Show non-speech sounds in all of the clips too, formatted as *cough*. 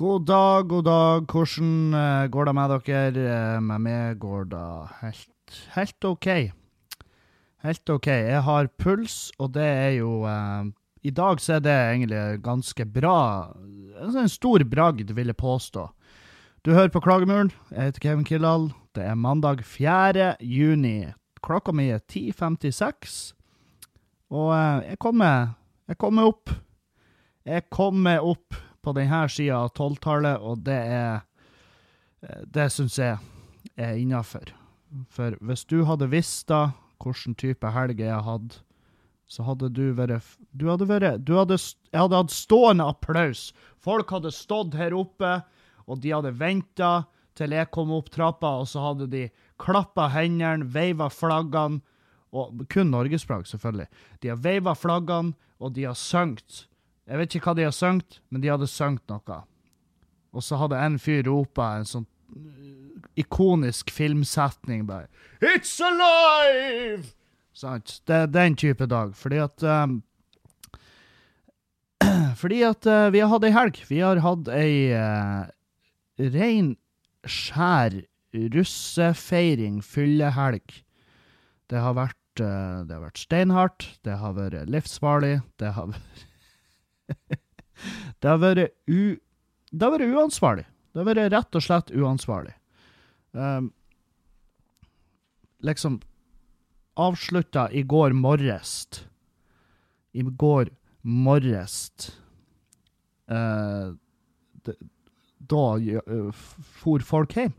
God dag, god dag. Hvordan eh, går det med dere? Eh, med meg går det helt, helt OK. Helt OK. Jeg har puls, og det er jo eh, I dag så er det egentlig ganske bra. En sånn stor bragd, vil jeg påstå. Du hører på Klagemuren. Jeg heter Kevin Kildahl. Det er mandag 4. juni. Klokka mi er 10.56. Og eh, jeg kommer, jeg kommer opp. Jeg kommer opp på denne sida av tolvtallet, og det er eh, Det syns jeg er innafor. For hvis du hadde visst da hvilken type helg jeg hadde, så hadde du vært Du hadde vært du hadde, Jeg hadde hatt stående applaus. Folk hadde stått her oppe, og de hadde venta til jeg kom opp trappa, og så hadde de klappa hendene, veiva flaggene, og kun norgesflagg, selvfølgelig. De har veiva flaggene, og de har sunget. Jeg vet ikke hva de har sunget, men de hadde sunget noe. Og så hadde en fyr ropa en sånn uh, ikonisk filmsetning bare It's alive! Sant? Det er den type dag. Fordi at um, *clears throat* Fordi at uh, vi har hatt ei helg. Vi har hatt ei uh, rein, skjær russefeiring, fyllehelg. Det har vært uh, det har vært steinhardt, det har vært livsfarlig, det har vært det har vært u... Det har vært uansvarlig. Det har vært rett og slett uansvarlig. Um, liksom avslutta i går morges I går morges uh, Da uh, for folk hjem.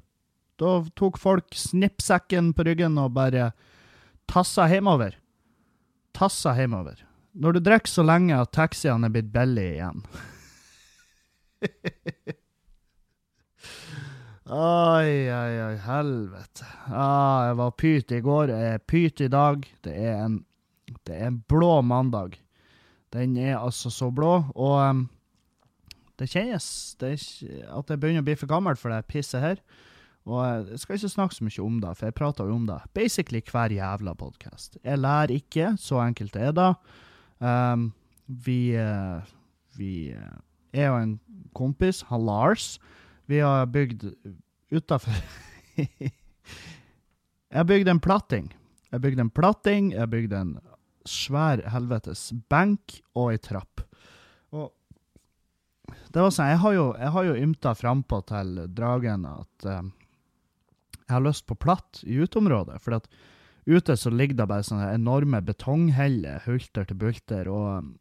Da tok folk snippsekken på ryggen og bare tassa hjemover. Tassa hjemover. Når du drikker så lenge at taxiene er blitt billige igjen. Oi, oi, oi, helvete. Ah, jeg var pyt i går, jeg er pyt i dag. Det er en, det er en blå mandag. Den er altså så blå, og um, det kjennes det at jeg begynner å bli for gammel for det pisset her. Og jeg skal ikke snakke så mye om det, for jeg prater jo om det basically hver jævla podkast. Jeg lærer ikke, så enkelt er det. Um, vi uh, Vi uh, Jeg og en kompis, han Lars, vi har bygd utafor *laughs* Jeg har bygd en platting. Jeg har bygd en platting, jeg har bygd en svær helvetes benk og ei trapp. Og det var sånn, Jeg har jo, jeg har jo ymta frampå til Dragen at um, jeg har lyst på platt i uteområdet. For at Ute så ligger det bare sånne enorme betongheller, hulter til bulter, og um,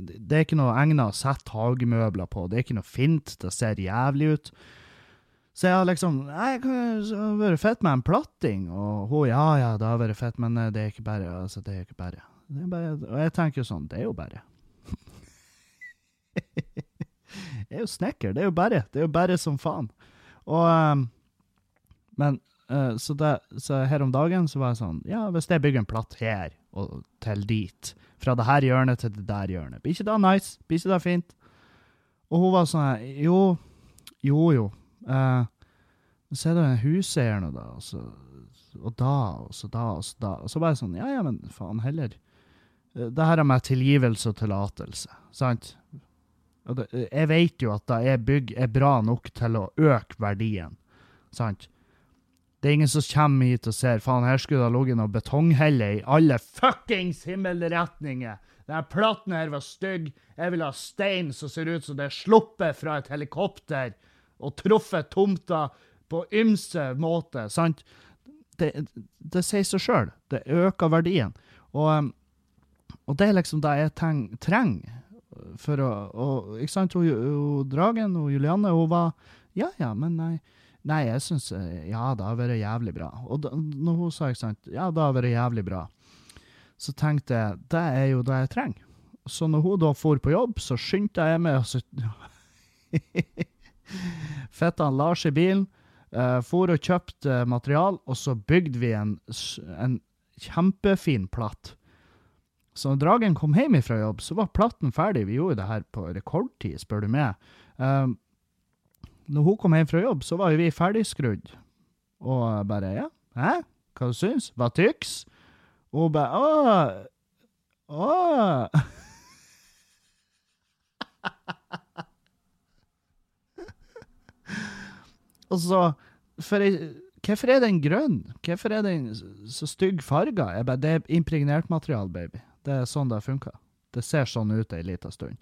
det er ikke noe egnet å sette hagemøbler på. Det er ikke noe fint. Det ser jævlig ut. Så jeg har liksom Nei, det har vært fett med en platting. Og hun ja, ja, det har vært fett, men eh, det er ikke bare. Altså, det er ikke bare. Det er bare og jeg tenker jo sånn, det er jo bare. *laughs* jeg er jo snekker. Det er jo bare. Det er jo bare som faen. Og um, Men Uh, så, det, så, her om dagen så var jeg sånn Ja, hvis jeg bygger en platt her og til dit, fra det her hjørnet til det der hjørnet, blir ikke det nice? Blir ikke det fint? Og hun var sånn Jo, jo, jo. Uh, så er det huseieren og da, og så, og da, og så da, og så da. Og så bare sånn Ja, ja, men faen heller. Uh, det her er med tilgivelse og tillatelse, sant? Det, jeg vet jo at da jeg bygg er bra nok til å øke verdien, sant? Det er ingen som kommer hit og ser faen, her skulle det ha ligget noen betonghelle i alle fuckings himmelretninger. Denne platen her var stygg. Jeg vil ha stein som ser ut som det er sluppet fra et helikopter og truffet tomta på ymse måte, sant? Det, det sier seg sjøl. Det øker verdien. Og, og, det er liksom det jeg trenger for å og, Ikke sant? Hun, hun, Dragen og Julianne, hun var Ja, ja, men nei. Nei, jeg syns eh, Ja, det har vært jævlig bra. Og da, når hun sa ikke sant, ja, det har vært jævlig bra, så tenkte jeg det er jo det jeg trenger. Så når hun da for på jobb, så skyndte jeg meg, og så *laughs* Fetta han Lars i bilen, uh, for og kjøpte material, og så bygde vi en, en kjempefin platt. Så når Dragen kom hjem fra jobb, så var platten ferdig. Vi gjorde det her på rekordtid, spør du meg. Um, når hun kom hjem fra jobb, så var jo vi ferdigskrudd. Og bare Ja, hæ? Hva du syns Hva tyks? Og hun bare Å. Å. Og så for jeg, Hvorfor er den grønn? Hvorfor er den så stygg farga? Jeg bare, Det er impregnert material, baby. Det er sånn det funker. Det ser sånn ut ei lita stund.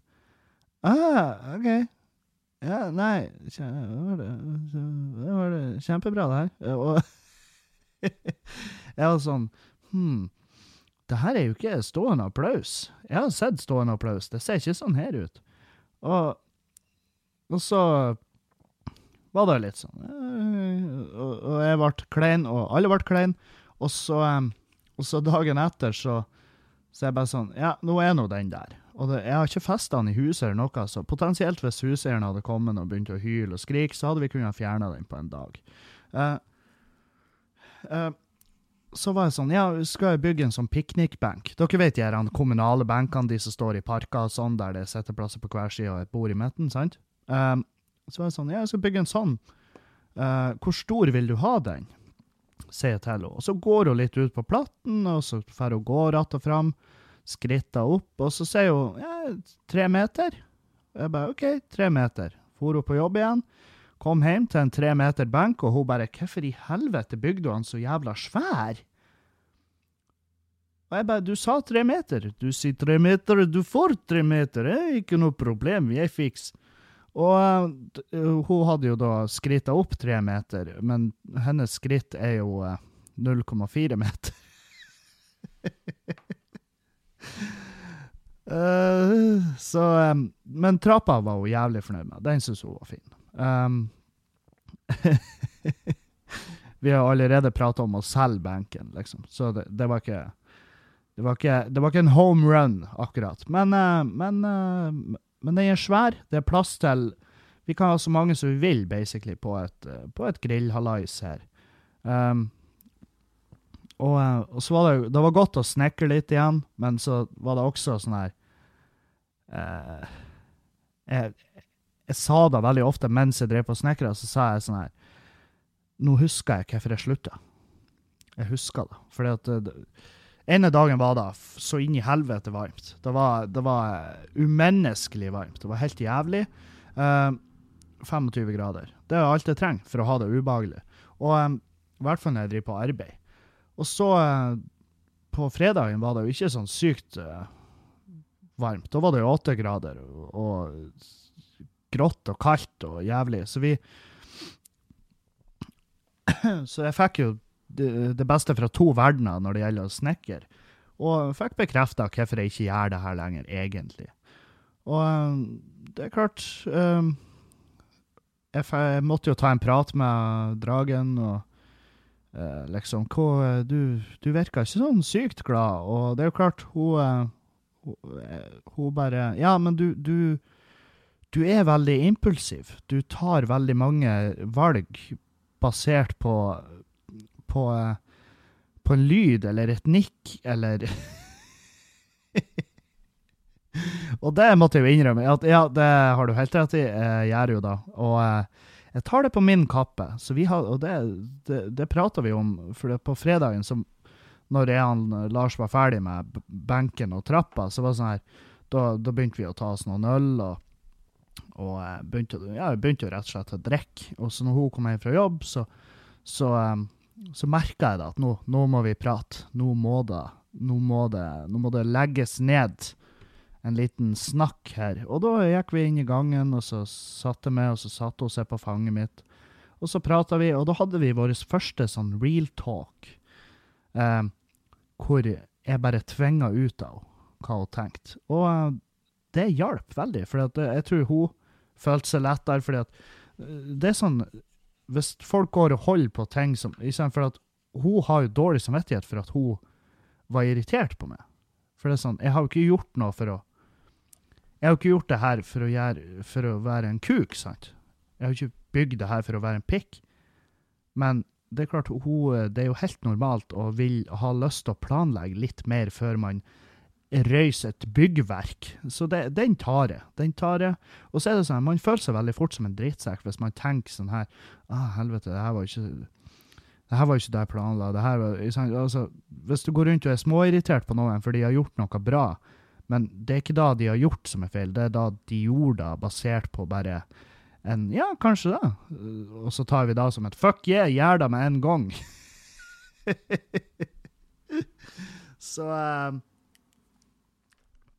Ah, OK. Ja, nei kje- var det, det var det Kjempebra, det her. Og *laughs* jeg var sånn Hm, det her er jo ikke stående applaus. Jeg har sett stående applaus. Det ser ikke sånn her ut. Og, og så var det litt sånn øh, Og, jeg ble klein, og alle ble klein. Og så, og så dagen etter så, så jeg bare sånn Ja, nå er nå den der. Og det, jeg har ikke festa den i huset eller noe, så potensielt hvis huseieren hadde kommet og begynt å hyle og skrike, så hadde vi kunnet fjerne den på en dag. Uh, uh, så var jeg sånn, ja, skal jeg bygge en sånn piknikbenk? Dere vet de kommunale benkene, de som står i parker og sånn, der det er sitteplasser på hver side og et bord i midten, sant? Um, så var jeg sånn, ja, jeg skal bygge en sånn. Uh, hvor stor vil du ha den? Sier jeg til henne. Og så går hun litt ut på platten, og så drar hun gå rett og fram, skritter opp, og så sier hun, ja, tre meter. Jeg bare, ok, tre meter. For hun på jobb igjen, kom hjem til en tre meter benk, og hun bare, hvorfor i helvete bygde hun så jævla svær? Og jeg bare, du sa tre meter. Du sier tre meter, du får tre meter. Det er ikke noe problem, jeg fiks. Og eh, eh, hun hadde jo da skrittet opp tre meter, men hennes skritt er jo eh, 0,4 meter. *laughs* Eh, så um, Men trappa var hun jævlig fornøyd med. Den syntes hun var fin. Um, *laughs* vi har allerede prata om å selge benken, liksom, så det, det var ikke det var, ikke, det var ikke en home run, akkurat. Men, eh, men, eh, men den er svær. Det er plass til Vi kan ha så mange som vi vil, basically, på et, på et grillhallais her. Um, og, eh, og så var det Det var godt å snekre litt igjen, men så var det også sånn her eh, jeg, jeg sa det veldig ofte mens jeg drev på og snekra, så sa jeg sånn her Nå husker jeg hvorfor jeg slutta. Jeg husker det. Fordi at det, ene dagen var det så inn i helvete varmt. Det var, det var eh, umenneskelig varmt. Det var helt jævlig. Eh, 25 grader. Det er alt jeg trenger for å ha det ubehagelig. Og eh, i hvert fall når jeg driver på arbeid. Og så eh, på fredagen var det jo ikke sånn sykt eh, varmt. Da var det jo åtte grader og, grått og kaldt og jævlig. Så vi *clears throat* Så jeg fikk jo det, beste fra to verdener når det gjelder å snekre. Og fikk bekrefta hvorfor jeg ikke gjør det her lenger, egentlig. Og eh, det er klart um, jeg, måtte jo ta en prat med Dragen, og liksom hva, du, du virka ikke sånn sykt glad, og det er jo klart, hun, eh, hun, eh, hun bare Ja, men du, du Du er veldig impulsiv. Du tar veldig mange valg basert på på, eh, på en lyd eller et nikk eller *laughs* Og det måtte jeg jo innrømme. At, ja, det har du helt rett i. Jeg gjør jo da. Og eh, jeg tar det på min kappe. Så vi har, og det, det, det prater vi om. For på fredagen, som, når han, Lars var ferdig med benken og trappa, så var det sånn her Da, da begynte vi å ta oss noen øl. og og eh, begynte, ja, begynte jo rett og slett å drikke. Og så når hun kom hjem fra jobb, så, så, um, så merka jeg da at nå, nå må vi prate. Nå må, det, nå, må det, nå må det legges ned en liten snakk her. Og da gikk vi inn i gangen, og så satte meg, og så satte hun seg på fanget mitt. Og så prata vi, og da hadde vi vår første sånn real talk, eh, hvor jeg bare tvinga ut av hva hun tenkte. Og eh, det hjalp veldig, for jeg tror hun følte seg lettere, fordi at eh, det er sånn Hvis folk går og holder på ting som For at hun har jo dårlig samvittighet for at hun var irritert på meg. For det er sånn Jeg har jo ikke gjort noe for å Jeg har ikke gjort det her for å, gjøre, for å være en kuk, sant? Jeg har ikke bygd det her for å være en pikk. Men det er klart, hun, det er jo helt normalt å vil ha lyst til å planlegge litt mer før man røyser et byggverk. Så det, den tar jeg. Den tar jeg. Og så er det sånn, man føler seg veldig fort som en drittsekk hvis man tenker sånn her ah, helvete, det her var ikke det her var ikke det jeg planla. Det her var, altså, hvis du går rundt og er småirritert på noen fordi de har gjort noe bra, men det er ikke da de har gjort som er feil, det er da de gjorde det basert på bare en Ja, kanskje det. Og så tar vi da som et fuck yeah, gjør det med en gang. *laughs* så uh,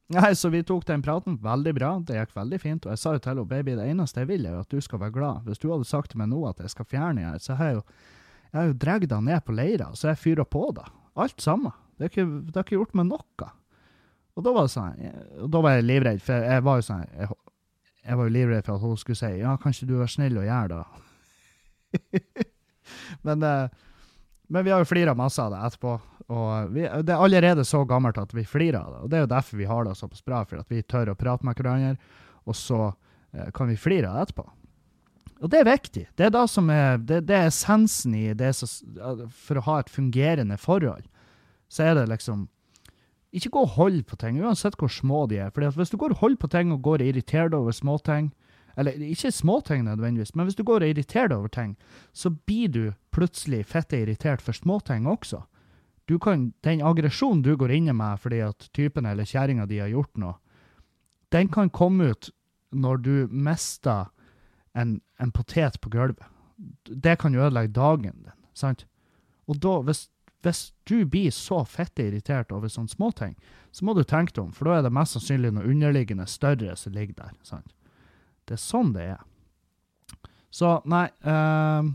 Nei, så vi tok den praten veldig bra. Det gikk veldig fint. Og jeg sa jo til henne, baby, det eneste jeg vil, er jo at du skal være glad. Hvis du hadde sagt til meg nå at jeg skal fjerne her, så har jeg jo jeg har jo dratt deg ned på leira, så jeg fyrer på da. Alt sammen. Det har ikke, ikke gjort meg noe. Og da var sånn, og da var jeg livredd, for jeg var jo sånn jeg, jeg var jo livredd for at hun skulle si ja, kan ikke du være snill og gjøre det? *laughs* men, eh, men vi har jo flira masse av det etterpå. Og vi, det er allerede så gammelt at vi flirer av det. Og det er jo derfor vi har det såpass bra, for at vi tør å prate med hverandre, og så eh, kan vi flire av det etterpå. Og det er viktig. Det er, er, det, det er essensen i det som, For å ha et fungerende forhold, så er det liksom Ikke gå og hold på ting, uansett hvor små de er. Fordi hvis du går og holder på ting og går og irriterer deg over småting, eller ikke småting nødvendigvis, men hvis du går og irriterer deg over ting, så blir du plutselig fitte irritert for småting også. Du kan, den aggresjonen du går inn i med fordi at typen eller kjerringa di har gjort noe, den kan komme ut når du mister en, en potet på gulvet. Det kan ødelegge dagen din. sant? Og da, hvis, hvis du blir så fette irritert over sånne småting, så må du tenke deg om, for da er det mest sannsynlig noe underliggende større som ligger der. sant? Det er sånn det er. Så nei uh,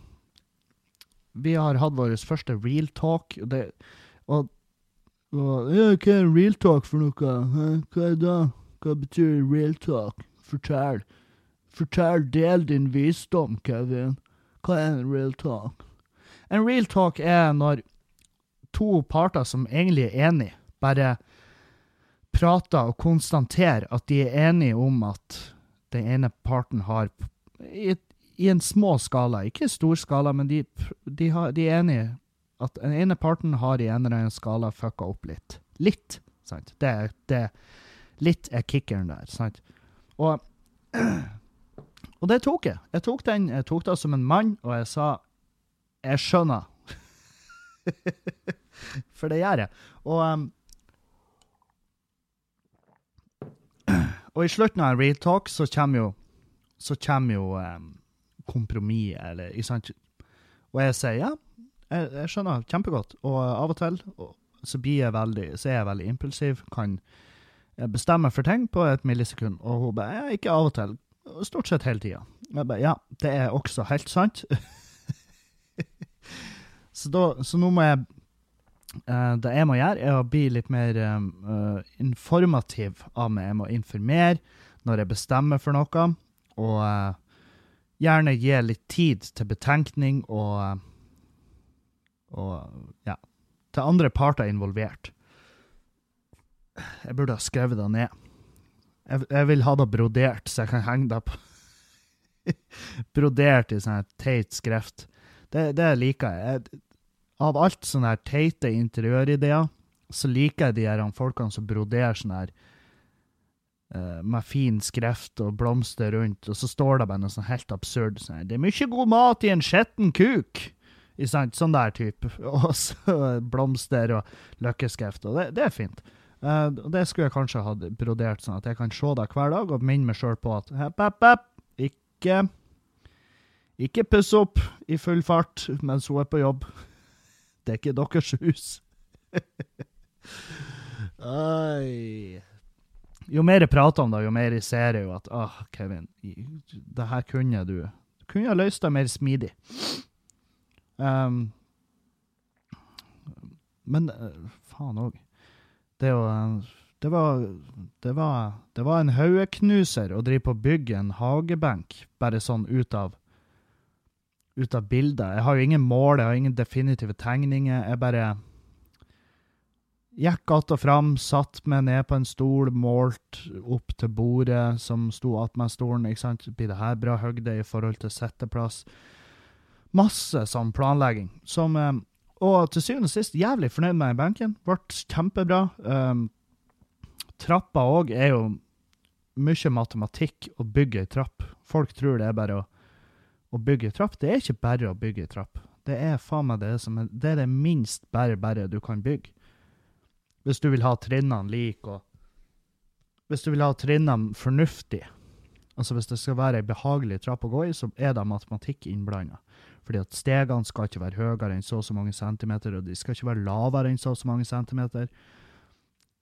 Vi har hatt vår første real talk, og, det, og, og ja, Hva er real talk for noe? Hva er det? Hva betyr real talk? Fortell. Fortell, del din visdom, Kevin. Hva er en real talk? En real talk er når to parter som egentlig er enige, bare prater og konstaterer at de er enige om at den ene parten har i, i en små skala, ikke stor skala, men de, de, har, de, er enige at den ene parten har i en eller annen skala fucka opp litt. Litt, sant? Det, det, litt er kickeren der, sant? Og *clears throat* Og det tok jeg. Jeg tok den jeg tok det som en mann, og jeg sa jeg skjønner. *laughs* *laughs* For det gjør jeg. Og, um, og i slutten av en real talk så kommer jo, så kommer jo um, kompromiss, eller? Og jeg sier ja, jeg, jeg, skjønner kjempegodt. Og av og til og, så, blir jeg veldig, så er jeg veldig impulsiv. Kan bestemme for ting på et millisekund. Og hun bare ja, ikke av og til Stort sett hele tida. Ja, det er også helt sant. *laughs* så, da, så, nå må jeg uh, Det jeg må gjøre, er å bli litt mer uh, informativ av meg. Jeg må informere når jeg bestemmer for noe, og uh, gjerne gi litt tid til betenkning og, og ja, til andre parter involvert. Jeg burde ha skrevet det ned. Jeg, jeg, vil ha det brodert, så jeg kan henge det på *laughs* Brodert i sånn teit skrift. Det, det liker jeg. jeg. Av alt sånne her teite interiørideer, så liker jeg de her folkene som broderer sånn her uh, med fin skrift og blomster rundt, og så står det bare noe sånn helt absurd sånn her 'Det er mye god mat i en skitten kuk'. Sånn der type. *laughs* Og så blomster og løkkeskrift. Og det, det er fint. Uh, det skulle jeg kanskje ha brodert, sånn at jeg kan se det hver dag og minne meg sjøl på at hepp, hepp, hepp, ikke Ikke puss opp i full fart mens hun er på jobb. Det er ikke deres hus. *laughs* Ai. Jo mer jeg prater om det, jo mer jeg ser jo at åh, Kevin, det her kunne du kunne ha løst det mer smidig. Um, men uh, faen òg. Det, det, var, det, var, det var en haugeknuser å drive på bygge en hagebenk bare sånn ut av ut av bildet. Jeg har jo ingen mål, jeg har ingen definitive tegninger. Jeg bare gikk att og fram, satt meg ned på en stol, målt opp til bordet som sto attmed stolen. ikke sant? Blir det her bra høgde i forhold til setteplass? Masse sånn planlegging som eh, og til syvende og sist jævlig fornøyd med benken. Ble kjempebra. Um, trappa òg er jo mye matematikk å bygge ei trapp. Folk tror det er bare å, å bygge trapp. Det er ikke bare å bygge trapp. Det er faen meg det som er, det er det minst bare bare du kan bygge. Hvis du vil ha trinnene like, og hvis du vil ha trinnene fornuftig, Altså Hvis det skal være ei behagelig trapp å gå i, så er det matematikk innblanda. Fordi at stegene skal ikke være høyere enn så og så mange centimeter, og de skal ikke være lavere enn så og så mange centimeter.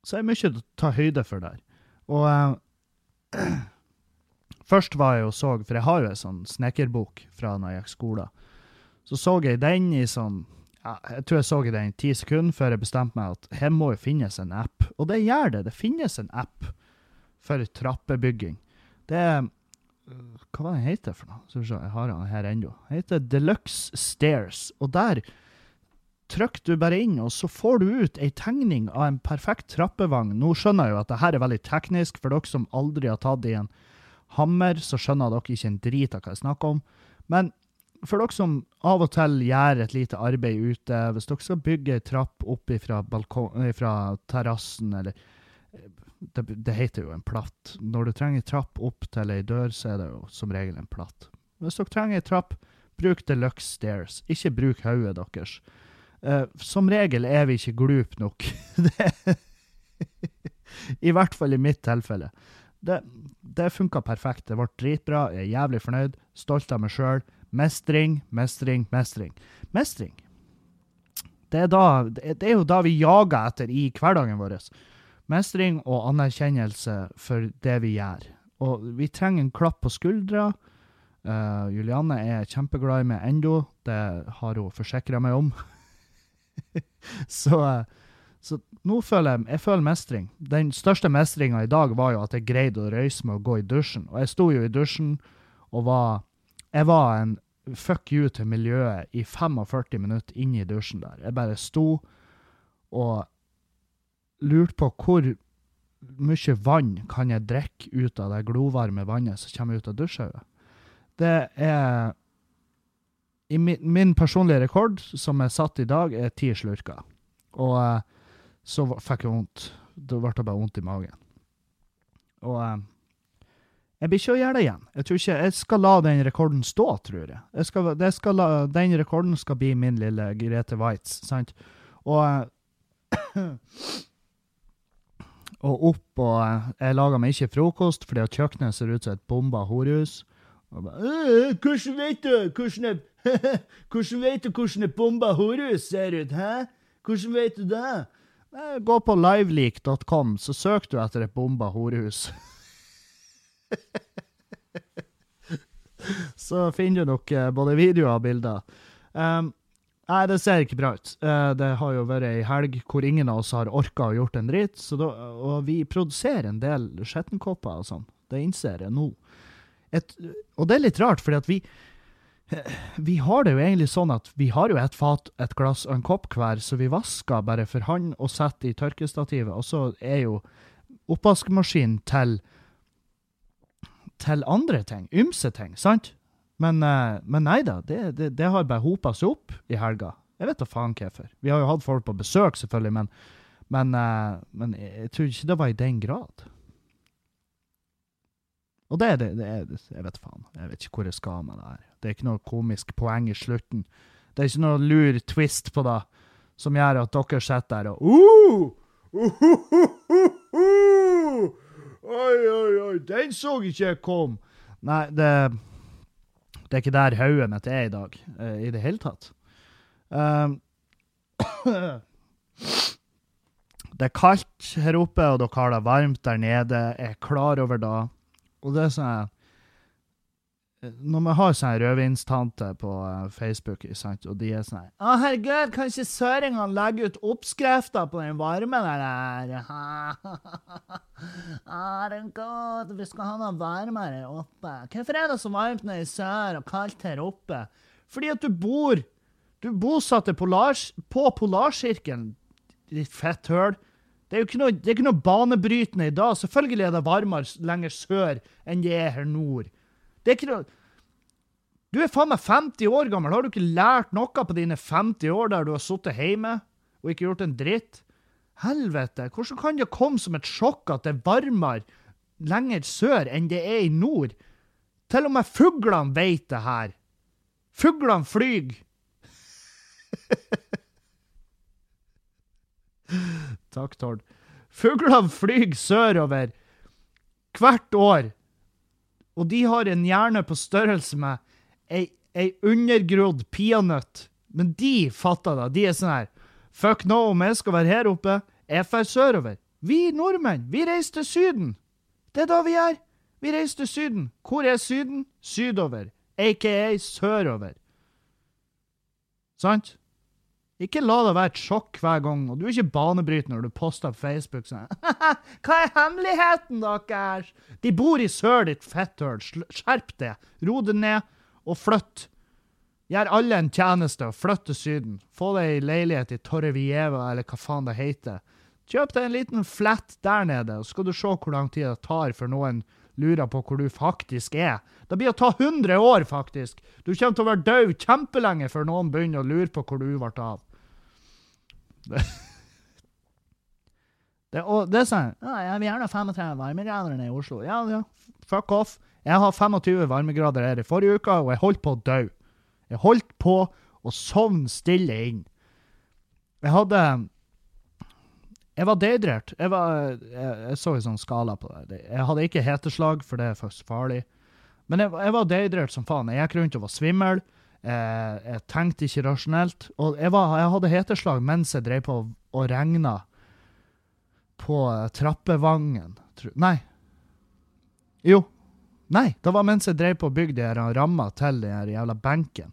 Så det er mye å ta høyde for der. Og eh, *clears throat* først var jeg og så, for jeg har jo ei sånn snekkerbok fra når jeg gikk skolen. Så så jeg den i sånn ja, Jeg tror jeg så den i ti sekunder før jeg bestemte meg at her må jo finnes en app. Og det gjør det. Det finnes en app for trappebygging. Det er Hva var den heter for noe? Så jeg har den her ennå. Den heter Deluxe Stairs. Og der trykker du bare inn, og så får du ut ei tegning av en perfekt trappevogn. Nå skjønner jeg jo at det her er veldig teknisk. For dere som aldri har tatt i en hammer, så skjønner dere ikke en drit av hva jeg snakker om. Men for dere som av og til gjør et lite arbeid ute, hvis dere skal bygge ei trapp opp fra terrassen, eller det, det, heter jo en platt. Når du trenger trapp opp til ei dør, så er det jo som regel en platt. Hvis dere trenger ei trapp, bruk deluxe stairs. Ikke bruk hodet deres. Uh, som regel er vi ikke glupe nok. *laughs* I hvert fall i mitt tilfelle. Det, det funka perfekt. Det ble dritbra. Jeg er jævlig fornøyd. Stolt av meg sjøl. Mestring, mestring, mestring. Mestring. Det er, da, det er jo da vi jager etter i hverdagen vår. Mestring og anerkjennelse for det vi gjør. Og vi trenger en klapp på skuldra. Uh, Julianne er kjempeglad i meg ennå. Det har hun forsikra meg om. *laughs* så, så, nå føler jeg, jeg føler mestring. Den største mestringa i dag var jo at jeg greide å røyse meg og gå i dusjen. Og jeg sto jo i dusjen og var jeg var en fuck you til miljøet i 45 minutter inne i dusjen der. Jeg bare sto og lurte på hvor mye vann kan jeg drikke ut av det glovarme vannet som kommer ut av dusjhauget. Det er i min, min, personlige rekord, som er satt i dag, er ti slurker. Og uh, så fikk jeg vondt. Da ble det bare vondt i magen. Og uh, jeg blir ikke å gjøre det igjen. Jeg tror ikke, jeg skal la den rekorden stå, tror jeg. jeg skal, skal la, den rekorden skal bli min lille Grete Waitz, sant? Og Og opp og Jeg lager meg ikke frokost fordi at kjøkkenet ser ut som et bomba horehus. Og bare, «Øh, hvordan vet du hvordan *laughs* hvordan vet du hvordan et bomba horehus ser ut, hæ? Hvordan vet du det? Gå på liveleak.com, så søker du etter et bomba horehus. *laughs* så finner du nok uh, både videoer og bilder. Um, nei, det ser ikke bra ut. Uh, det har jo vært ei helg hvor ingen av oss har orka å gjort en dritt. Og vi produserer en del skjettenkopper og sånn. Det innser jeg nå. Et, og det er litt rart, fordi at vi vi har det jo egentlig sånn at vi har jo et fat, et glass og en kopp hver, så vi vasker bare for hånd og setter i tørkestativet. Og så er jo oppvaskmaskinen til til andre ting. Ymse ting, sant? Men, uh, men nei da, det, det, det, har bare hopa seg opp i helga. Jeg vet da faen hvorfor. Vi har jo hatt folk på besøk, selvfølgelig, men, men, uh, men jeg tror ikke det var i den grad. Og det, det, det er Jeg vet faen. Jeg vet ikke hvor jeg skal med det her. Det er ikke noe komisk poeng i slutten. Det er ikke noe lur twist på det som gjør at dere sitter der og uh! Uh, uh, uh, Oi, oi, oi, den så ikke jeg kom! Nei, det, det er ikke der hodet mitt er i dag, i det hele tatt. Um, det er kaldt her oppe, og dere har det varmt der nede. Jeg er klar over det. Og det er sånn når vi har sånne rødvinstante på uh, Facebook, sant, og de er sånn 'Å, herregud, kan ikke søringene legge ut oppskrifter på den varmen der?' *laughs* Herregud, vi skal ha noe varmere oppe. Hvorfor er det så varmt nede i sør og kaldt her oppe? Fordi at du bor Du bosatte polars, på polarsirkelen, ditt fetthøl. Det er jo ikke noe, ikke noe banebrytende i dag. Selvfølgelig er det varmere lenger sør enn det er her nord. Det er ikke noe Du er faen meg 50 år gammel. Har du ikke lært noe på dine 50 år der du har sittet hjemme og ikke gjort en dritt? Helvete, hvordan kan det komme som et sjokk at det er varmere lenger sør enn det er i nord? Til og med fuglene vet det her. Fuglene flyr. *laughs* Takk, Tord. Fuglene flyr sørover hvert år Og de har en hjerne på størrelse med ei, ei undergrodd peanøtt. Men de fatter det. De er sånn her Fuck no, om jeg skal være her oppe, jeg drar sørover. Vi nordmenn, vi reiser til Syden. Det er da vi gjør. Vi reiser til Syden. Hvor er Syden? Sydover. Aka sørover. Sant? Ikke la det være et sjokk hver gang, og du er ikke banebryter når du poster på Facebook sånn *laughs* Hva er hemmeligheten deres? De bor i sør, ditt fetthøl. Skjerp det. Ro det ned, og flytt. Gjør alle en tjeneste og flytt til Syden. Få deg ei leilighet i Torrevieva, eller hva faen det heter. Kjøp deg en liten flett der nede, så skal du se hvor lang tid det tar før noen lurer på hvor du faktisk er. Det blir å ta 100 år, faktisk. Du kommer til å være død kjempelenge før noen begynner å lure på hvor du ble av. Det, *laughs* det, og det sa sånn ja, Jeg vil gjerne ha 35 varmegrader i Oslo. Ja, ja, fuck off. Jeg har 25 varmegrader her i forrige uke, og jeg holdt på å dø. Jeg holdt på å sovne stille inn. Jeg hadde Jeg var dehydrert. Jeg, jeg, jeg så en sånn skala på det. Jeg hadde ikke heteslag, for det er faktisk farlig. Men jeg, jeg var dehydrert som faen. Jeg gikk rundt og var svimmel. Jeg, jeg tenkte ikke rasjonelt. Og jeg, var, jeg hadde heteslag mens jeg drev på og regna på trappevangen. Nei. Jo. Nei, det var mens jeg drev på å bygge de ramma til den jævla benken.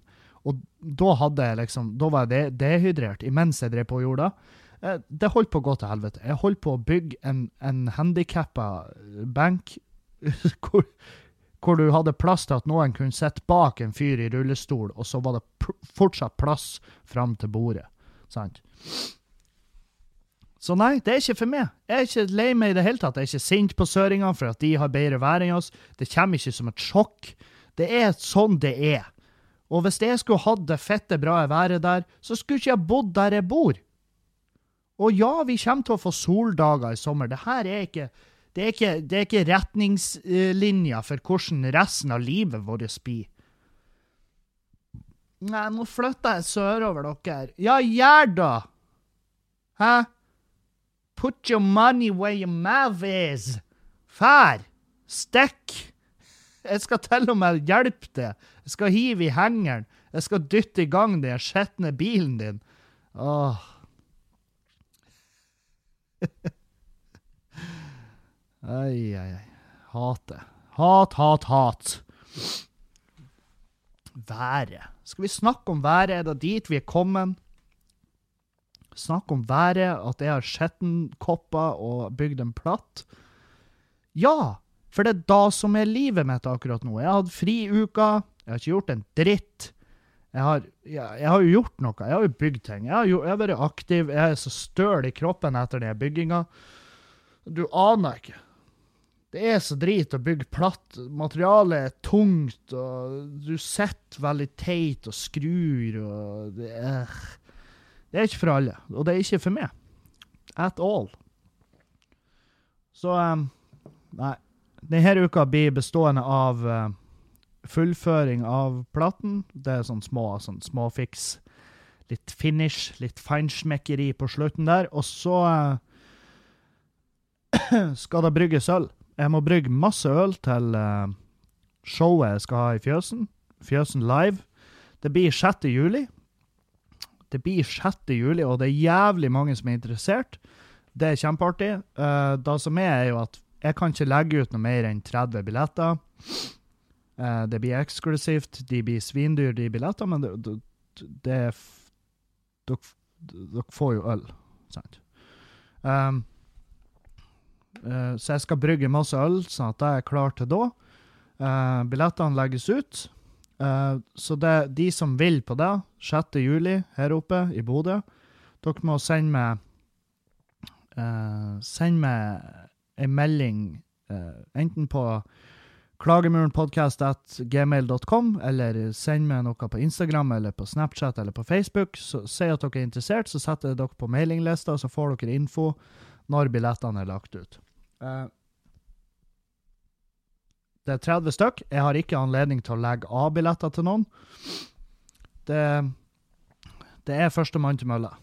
Og da hadde jeg liksom, da var jeg dehydrert imens jeg drev på og gjorde det. Eh, det holdt på å gå til helvete. Jeg holdt på å bygge en, en handikappa benk *laughs* hvor, hvor, du hadde plass til at noen kunne sitte bak en fyr i rullestol, og så var det fortsatt plass fram til bordet. Sant? Så nei, det er ikke for meg. Jeg er ikke lei meg i det hele tatt. Jeg er ikke sint på søringene for at de har bedre vær enn oss. Det kommer ikke som et sjokk. Det er sånn det er. Og hvis jeg skulle hatt det fette bra været der, så skulle ikke jeg bodd der jeg bor. Og ja, vi kommer til å få soldager i sommer. Det her er ikke det er ikke, det er ikke retningslinjer for hvordan resten av livet vårt blir. Nei, nå flytter jeg sørover, dere. Ja, gjør da! Hæ? Put your money where your mouth is. Fær! Stikk! Jeg skal til og med hjelpe deg. Jeg skal hive i hengeren. Jeg skal dytte i gang den skitne bilen din. Åh. Ai, ai, ai. Hate. Hat, hat, hat. Været. Skal vi snakke om været? Er det dit vi er kommet? Snakke om været, at jeg har skittenkopper og bygd en platt? Ja! For det er da som er livet mitt akkurat nå. Jeg har hatt fri uka. Jeg har ikke gjort en dritt. Jeg har, jeg, jeg har jo gjort noe. Jeg har jo bygd ting. Jeg har, jo, jeg har vært aktiv. Jeg er så støl i kroppen etter den bygginga. Du aner ikke. Det er så drit å bygge platt. Materialet er tungt, og du sitter veldig teit og skrur, og det er Det er ikke for alle, og det er ikke for meg. At all. Så um, Nei. Denne uka blir bestående av uh, fullføring av platen. Det er sånn små sånn småfiks. Litt finish, litt feinschmeckeri på slutten der. Og så uh, *clears throat* skal det brygges øl. Jeg må brygge masse øl til uh, showet jeg skal ha i Fjøsen. Fjøsen Live. Det blir 6. juli. Det blir 6. juli, og det er jævlig mange som er interessert. Det er kjempeartig. Uh, det som er, er jo at jeg kan ikke legge ut noe mer enn 30 billetter. Uh, det blir eksklusivt. De blir svindyr, de billettene, men det, det Dere får jo øl, sant? Um, Uh, så jeg skal brygge masse øl, sånn at jeg er klar til da. Uh, billettene legges ut. Uh, så det er de som vil på det, 6. juli her oppe i Bodø, dere må sende meg Send meg en melding enten på klagemurenpodkast.gmail.com, eller send meg noe på Instagram eller på Snapchat eller på Facebook. Så Si at dere er interessert, så setter jeg dere på mailinglista, så får dere info når billettene er lagt ut. Uh, det er 30 stykk. Jeg har ikke anledning til å legge av billetter til noen. Det, det er førstemann til mølla.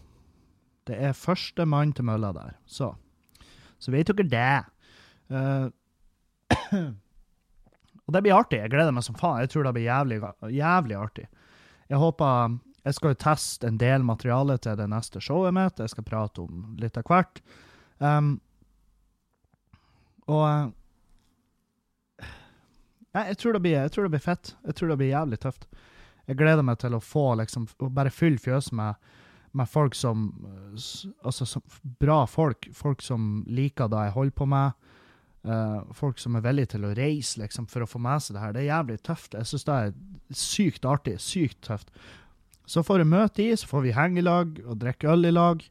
Det er førstemann til mølla der. Så, så vet dere det. Uh, *clears throat* Og det blir artig. Jeg gleder meg som faen. Jeg tror det blir jævlig, jævlig artig. Jeg håper Jeg skal jo teste en del materiale til det neste showet mitt. Jeg skal prate om litt av hvert. Um, og Nei, jeg tror, blir, jeg tror det blir fett. Jeg tror det blir jævlig tøft. Jeg gleder meg til å få liksom, å bare fylle fjøset med, med folk som Altså som, bra folk. Folk som liker det jeg holder på med. Uh, folk som er villige til å reise liksom, for å få med seg det her. Det er jævlig tøft. Jeg syns det er sykt artig. Sykt tøft. Så får jeg møte i, så får vi henge i lag og drikke øl i lag.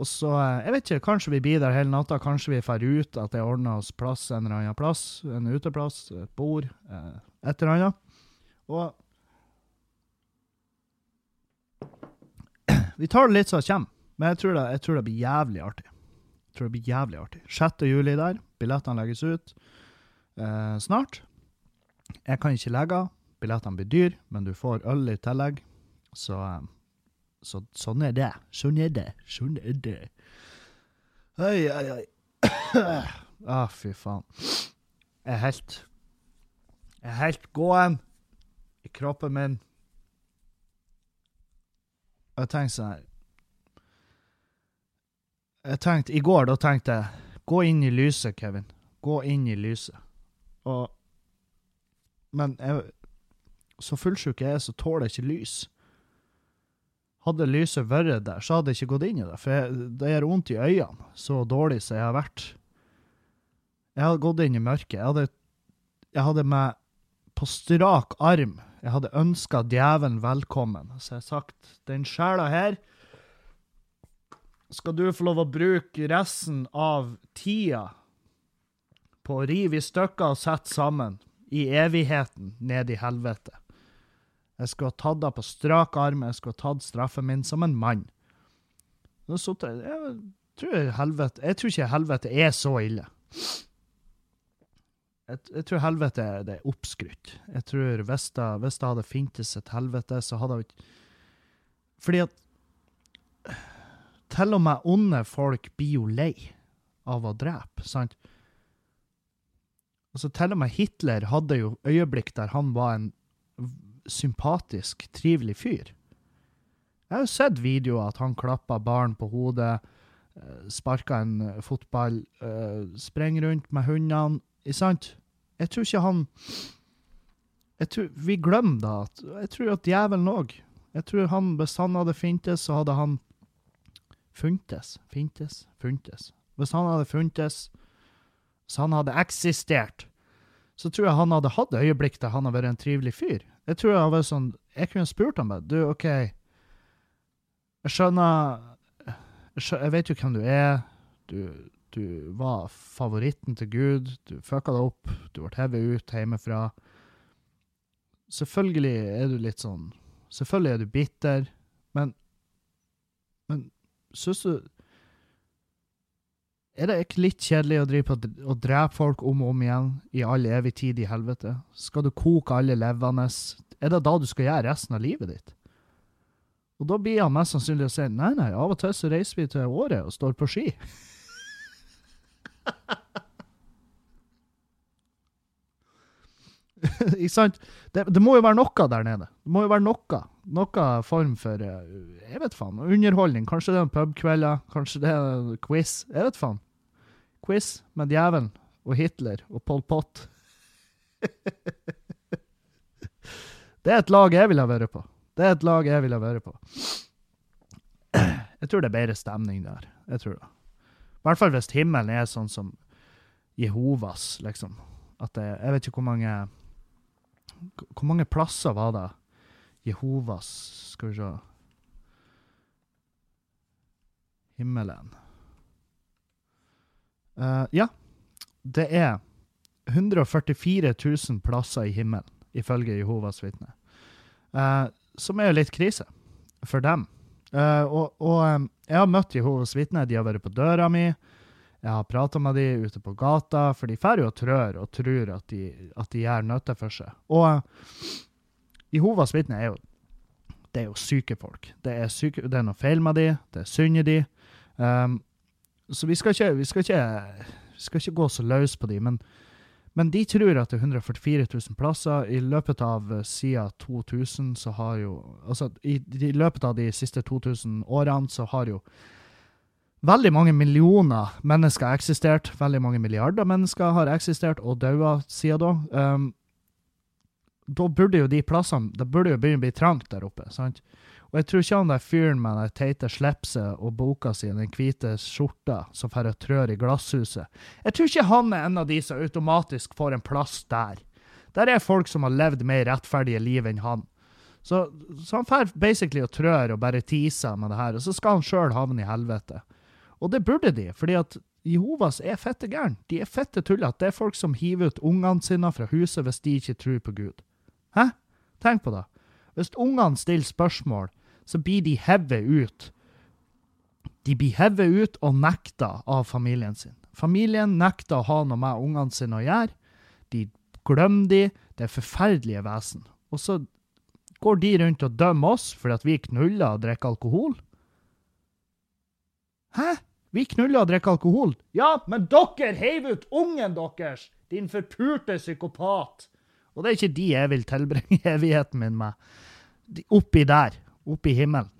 Og så, uh, jeg vet ikke, kanskje vi blir der hele natta. Kanskje vi drar ut, at jeg ordner oss plass en eller annen plass. En uteplass, et bord, uh, et eller annet. Og *clears throat* Vi tar det litt som det kommer, men jeg tror det, jeg tror det blir jævlig artig. Jeg tror det blir jævlig artig. 6. juli der. Billettene legges ut eh, snart. Jeg kan ikke legge av. Billettene blir dyr, men du får øl i tillegg. Så, eh, så sånn er det. Sånn er det. Sånn er det. Oi, oi, oi. ah, fy faen. Jeg er helt Jeg er helt gåen i kroppen min. Jeg tenkte sånn her Jeg tenkte I går, da tenkte jeg Gå inn i lyset, Kevin. Gå inn i lyset. Og Men jeg, så fullsjuk jeg er, så tåler jeg ikke lys. Hadde lyset vært der, så hadde jeg ikke gått inn i det. For jeg, det gjør vondt i øynene, så dårlig som jeg har vært. Jeg hadde gått inn i mørket. Jeg hadde, jeg hadde meg på strak arm Jeg hadde ønska djevelen velkommen. Så jeg har sagt den sjela her skal du få lov å bruke resten av tida på å rive i stykker og sette sammen i evigheten ned i helvete. Jeg skulle ha tatt henne på strak arm, jeg skulle ha tatt straffen min som en mann. Jeg, tror helvete, jeg tror ikke helvete er så ille. Jeg, jeg tror helvete er, det er oppskrytt. Jeg tror hvis det hadde fintes et helvete, så hadde hun ikke Fordi at til og med onde folk blir jo lei av å drepe, sant? Altså, til og med Hitler hadde jo øyeblikk der han var en sympatisk, trivelig fyr. Jeg har jo sett videoer at han klappa barn på hodet, eh, sparka en fotball, uh, sprenger rundt med hundene. Ikke sant? Jeg tror ikke han tror, Vi glemmer da at Jeg tror at djevelen òg Jeg tror han, Hvis han hadde fintes, så hadde han funtes, fintes, funtes. Hvis han hadde funtes, så han hadde eksistert, så tror jeg han hadde hatt øyeblikk der han hadde vært en trivelig fyr. Jeg tror jeg hadde sånn, jeg kunne spurt ham bare, du, OK, jeg skjønner, jeg, skjønner, jeg vet jo hvem du er, du, du var favoritten til Gud, du fucka deg opp, du ble hevet ut hjemmefra. Selvfølgelig er du litt sånn, selvfølgelig er du bitter, men, men Syns du Er det ikke litt kjedelig å drive på å drepe folk om og om igjen i all evig tid i helvete? Skal du koke alle levende? Er det da du skal gjøre resten av livet ditt? Og da blir han mest sannsynlig å si nei, nei, av og til så reiser vi til Året og står på ski. *laughs* Ikke sant? Det, det, må jo være noe der nede. Det må jo være noe. Noe form for eh, Jeg vet faen. Underholdning. Kanskje det er en pubkvelder. Kanskje det er en quiz. Jeg vet faen. Quiz med djevelen og Hitler og Pol Pot. *laughs* det er et lag jeg ville ha vært på. Det er et lag jeg ville ha vært på. Jeg tror det er bedre stemning der. Jeg tror det. I hvert fall hvis himmelen er sånn som Jehovas, liksom. At det, jeg vet ikke hvor mange hvor mange plasser var det Jehovas Skal vi se Himmelen. Uh, ja, det er 144 000 plasser i himmelen, ifølge Jehovas vitner. Uh, som er jo litt krise for dem. Uh, og, og um, jeg har møtt Jehovas vitner. De har vært på døra mi. Jeg har prata med de ute på gata, for de drar jo og trør og tror at de, gjør nytte for seg. Og Jehovas vitner er jo det er jo syke folk. Det er, syke, det er noe feil med de, det er synd i de. Um, så vi skal, ikke, vi, skal ikke, vi skal ikke gå så løs på de, men, Men de tror at det er 144 000 plasser. I løpet av eh, siden 2000 så har jo Altså, i, i løpet av de siste 2000 årene så har jo veldig mange millioner mennesker eksistert. Veldig mange milliarder mennesker har eksistert og daua siden da. Um, da burde jo de plassene Det burde jo begynne å bli trangt der oppe. sant? Og jeg tror ikke han der fyren med den teite slipset og boka si, den hvite skjorta, som får trør i glasshuset Jeg tror ikke han er en av de som automatisk får en plass der. Der er folk som har levd mer rettferdige liv enn han. Så, så han får basically og trør og bare teaser med det her, og så skal han sjøl havne i helvete. Og det burde de, fordi at Jehovas er fette gæren. De er fette tullete. Det er folk som hiver ut ungene sine fra huset hvis de ikke tror på Gud. Hæ? Tenk på det. Hvis ungene stiller spørsmål, så blir de hevet ut. De blir hevet ut og nekta av familien sin. Familien nekter å ha noe med ungene sine å gjøre. De glemmer de. Det er forferdelige vesen. Og så går de rundt og dømmer oss fordi at vi knuller og drikker alkohol. Hæ? Vi knuller og drikker alkohol? Ja, men dere heiv ut ungen deres! Din forpurte psykopat! Og det er ikke de jeg vil tilbringe *laughs* evigheten min med. De, oppi der. Oppi himmelen.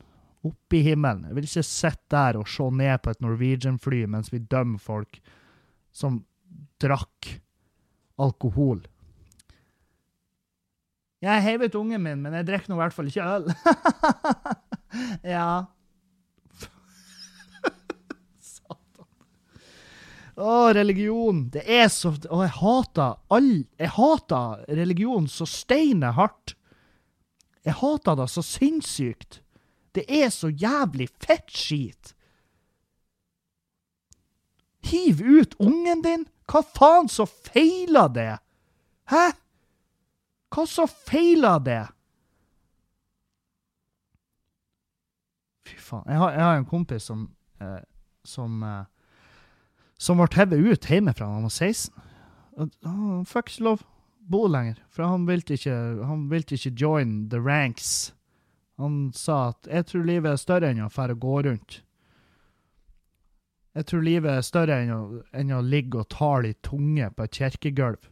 Opp i himmelen. Jeg vil ikke sitte der og se ned på et Norwegian-fly mens vi dømmer folk som drakk alkohol. Jeg heiv ut ungen min, men jeg drikker nå i hvert fall ikke øl. *laughs* ja. *laughs* Å, religion. Det er så Å, jeg hater all Jeg hater religion så steine hardt. Jeg hater det så sinnssykt. Det er så jævlig fettskit. Hiv ut ungen din? Hva faen så feiler det? Hæ? Hva så feiler det? Fy faen. Jeg har, jeg har en kompis som eh, som eh, som ble hevet ut hjemmefra da han var 16. Og, Han fikk ikke lov bo lenger, for han ville ikke, han ville ikke join the ranks. Han sa at 'jeg tror livet er større enn å fære gå rundt'. Jeg tror livet er større enn å, enn å ligge og tale i tunge på et kirkegulv.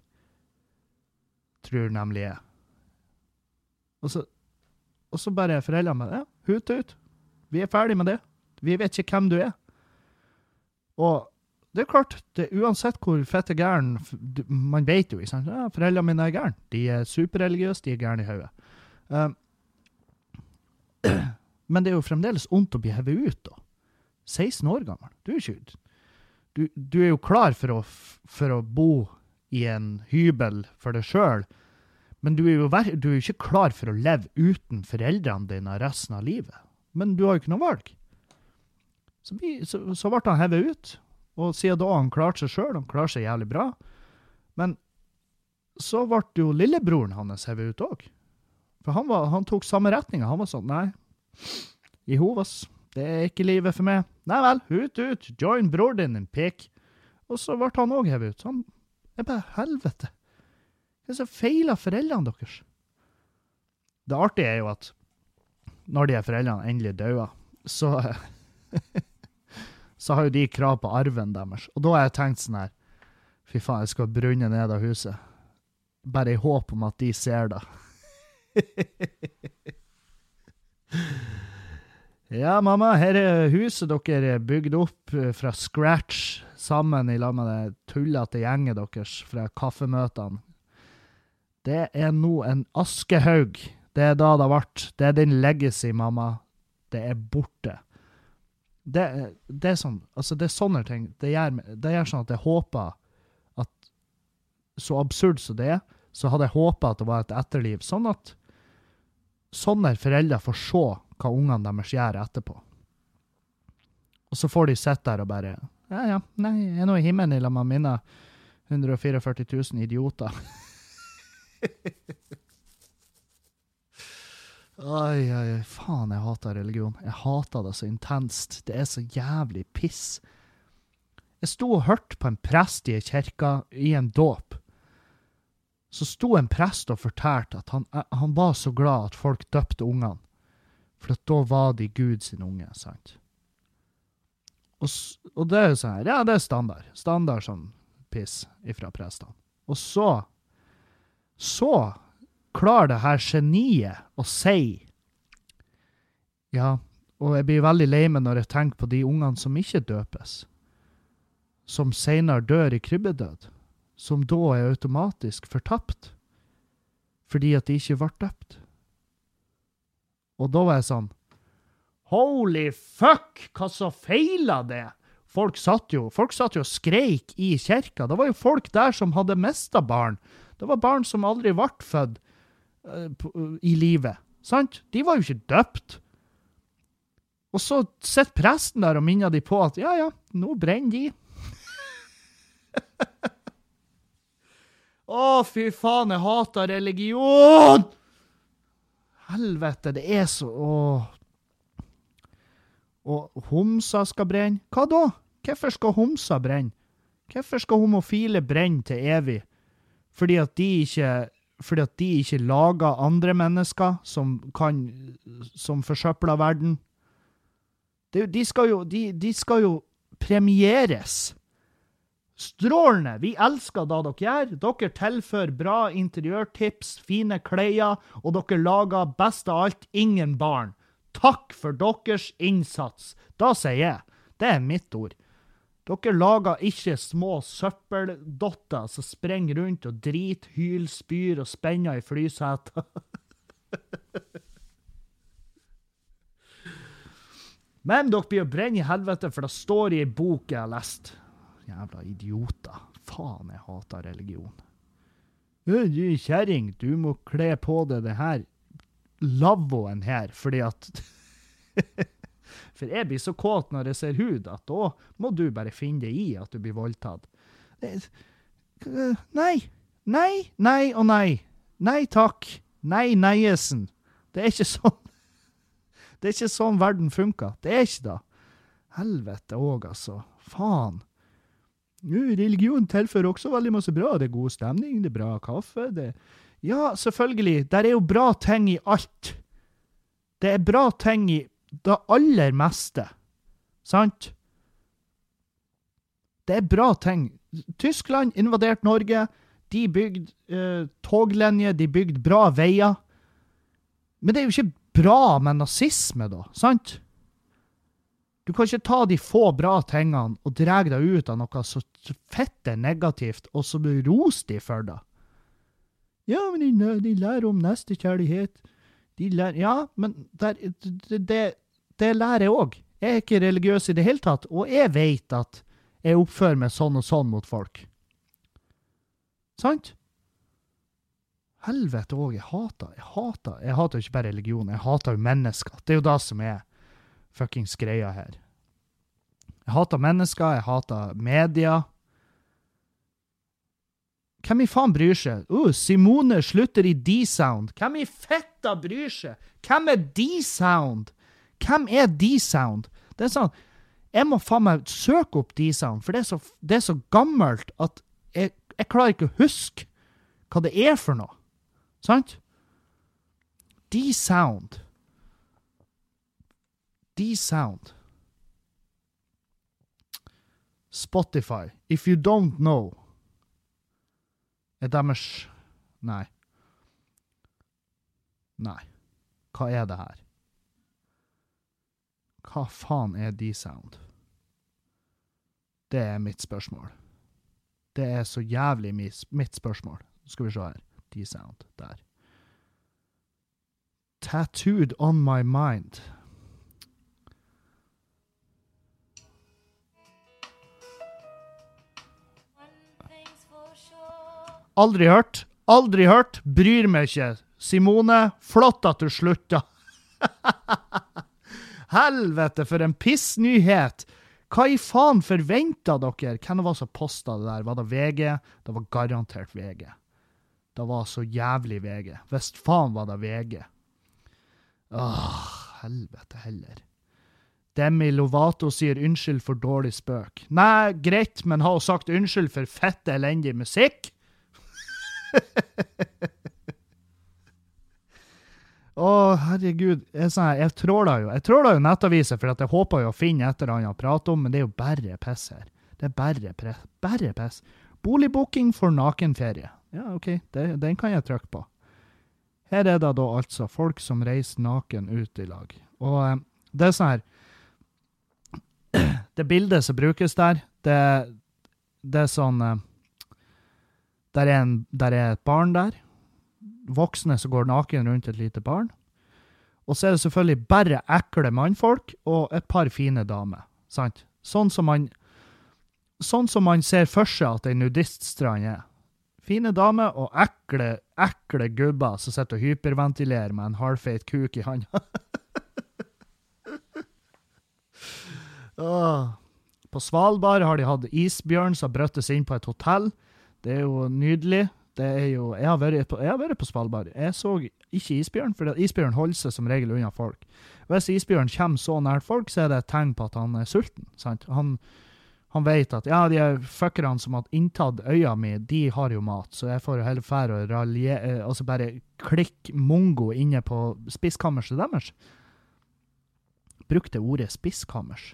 Tror nemlig jeg. Og så, og så bare foreldrene mine ja, hut ut. Vi er ferdig med det. Vi vet ikke hvem du er. Og det er klart, det, uansett hvor fette gæren Man vet jo, ikke sant. Ja, foreldrene mine er gærne. De er superreligiøse, de er gærne i hodet. Um, *clears throat* men det er jo fremdeles vondt å bli hevet ut, da. 16 år gammel. Du er ikke Du, du er jo klar for å, for å bo i en hybel for deg sjøl, men du er jo du er ikke klar for å leve uten foreldrene dine resten av livet. Men du har jo ikke noe valg. Så, så, så ble han hevet ut. Og siden da han klart seg sjøl, han klarer seg jævlig bra. Men så ble jo lillebroren hans hevet ut òg. For han, var, han tok samme retninga. Han var sånn Nei, Jehovas, det er ikke livet for meg. Nei vel, ut, ut, join bror din, din pikk. Og så ble han òg hevet ut. Så han er bare Helvete. Hva er det som feiler foreldrene deres? Det artige er jo at når de er foreldrene endelig dauer, så *laughs* så har jo de krav på arven deres. Og da har jeg tenkt sånn her Fy faen, jeg skal brunne ned av huset. Bare i håp om at de ser det. *laughs* ja, mamma, her er huset dere bygde opp eh, fra scratch, sammen i lag med det tullete gjengen deres fra kaffemøtene. Det er nå en askehaug. Det er da det vært. Det er din legacy, mamma. Det er borte det, det er sånn, altså det er sånne ting. Det gjør, det gjør sånn at jeg håper at Så absurd som det er, så hadde jeg håpa at det var et etterliv. Sånn at sånne foreldre får se hva ungene deres gjør etterpå. Og så får de sitte der og bare Ja, ja, nei, jeg er nå i himmelen lag med mine 144 000 idioter. *laughs* Oi, oi, faen, jeg hater religion. Jeg hater det så intenst. Det er så jævlig piss. Jeg sto og hørte på en prest i ei kirke i en dåp. Så sto en prest og fortalte at han, eh, han var så glad at folk døpte ungene. For da var de Gud sin unge, sant? Og, og det er jo sånn her, ja, det er standard. Standard sånn piss ifra prestene. Og så Så klarer det her geniet å si Ja, og jeg blir veldig lei meg når jeg tenker på de ungene som ikke døpes. Som seinere dør i krybbedød. Som da er automatisk fortapt. Fordi at de ikke ble døpt. Og da var jeg sånn Holy fuck, hva så feila det? Folk satt jo folk satt jo og skreik i kirka. Det var jo folk der som hadde mista barn. Det var barn som aldri ble født i livet. Sant? De var jo ikke døpt. Og så sitter presten der og minner de på at ja, ja, nå brenner de. Å, fy faen, jeg hater religion! Helvete, det er så Åh. Og homser skal brenne. Hva da? Hvorfor skal homser brenne? Hvorfor skal homofile brenne til evig? Fordi at de ikke fordi at de ikke lager andre mennesker som kan som forsøpler verden. Det, de, skal jo, de, de skal jo premieres. Strålende! Vi elsker det dere gjør. Dere tilfører bra interiørtips, fine klær, og dere lager best av alt ingen barn. Takk for deres innsats. Da sier jeg. Det er mitt ord. Dere lager ikke små søppeldotter som springer rundt og driter, hyler, spyr og spenner i flyseter. *laughs* Men dere blir å brenne i helvete, for det står i ei bok jeg har lest. Jævla idioter. Faen, jeg hater religion. Du kjerring, du må kle på deg det her lavvoen her, fordi at *laughs* For jeg blir så kåt når jeg ser hud, at da må du bare finne deg i at du blir voldtatt. Nei. Nei, nei og nei. Nei takk. Nei, neiesen. Det er ikke sånn. *laughs* Det er ikke sånn verden funker. Det er ikke det. Helvete òg, altså. Faen. Religion tilfører også veldig masse bra. Det er god stemning, det er bra kaffe. det Ja, selvfølgelig. Der er jo bra ting i alt. Det er bra ting i det aller meste. Sant? Det er bra ting. Tyskland invaderte Norge. De bygde eh, toglinjer, de bygde bra veier. Men det er jo ikke bra med nazisme, da. Sant? Du kan ikke ta de få bra tingene og dra deg ut av noe så fitte negativt, og så rose de for det. Ja, men de, de lærer om nestekjærlighet. De lærer Ja, men der, det, det, lærer jeg òg. Jeg er ikke religiøs i det hele tatt, og jeg vet at jeg oppfører meg sånn og sånn mot folk. Sant? Helvete òg, jeg hater Jeg hater Jeg hater ikke bare religion, jeg hater jo mennesker. Det er jo det som er fuckings greia her. Jeg hater mennesker, jeg hater media. Hvem i faen bryr seg? Uh, Simone slutter i D-sound. Hvem i fetta bryr seg? Hvem er D-sound? Hvem er D-sound? Det er sånn Jeg må faen meg søke opp D-sound, for det er, så, det er så gammelt at jeg, jeg klarer ikke å huske hva det er for noe. Sant? D-sound. D-sound. Spotify. If you don't know Er deres Nei. Nei. Hva er det her? Hva faen er D-sound? Det er mitt spørsmål. Det er så jævlig mitt spørsmål. Skal vi se her. D-sound. Der. Tattooed on my mind. Aldri hørt. Aldri hørt. Bryr meg ikke. Simone, flott at du slutta. *laughs* Helvete, for en pissnyhet! Hva i faen forventa dere? Hvem var det som posta det der? Var det VG? Det var garantert VG. Det var så jævlig VG. Hvis faen var det VG. Åh, helvete heller. Demi Lovato sier unnskyld for dårlig spøk. Nei, greit, men har hun sagt unnskyld for fette elendig musikk? Å, herregud. Jeg, sånn, jeg jo Jeg tråler jo nettaviser, for jeg håper jo å finne et eller annet å prate om, men det er jo bare piss her. Det er bare, bare piss. Boligbooking for nakenferie. Ja, OK, det, den kan jeg trykke på. Her er det da altså folk som reiser naken ut i lag. Og eh, det er sånn her *clears throat* Det bildet som brukes der, det, det er sånn eh, der er, en, der er et barn der. Voksne som går naken rundt et lite barn. Og så er det selvfølgelig bare ekle mannfolk og et par fine damer. Sant? Sånn som man, sånn som man ser for seg at ei nudiststrand er. Fine damer og ekle, ekle gubber som sitter og hyperventilerer med en halvfeit kuk i handa. *laughs* På Svalbard har de hatt isbjørn som brøttes inn på et hotell. Det er jo nydelig. Det er jo, jeg, har vært på, jeg har vært på Svalbard. Jeg så ikke isbjørn, for isbjørn holder seg som regel unna folk. Hvis isbjørn kommer så nært folk, så er det et tegn på at han er sulten. sant? Han, han vet at ja, de fuckerne som har inntatt øya mi, de har jo mat, så jeg får jo heller fære og raljere eh, Altså bare klikk mongo inne på spiskammerset deres. Bruk det ordet spiskammers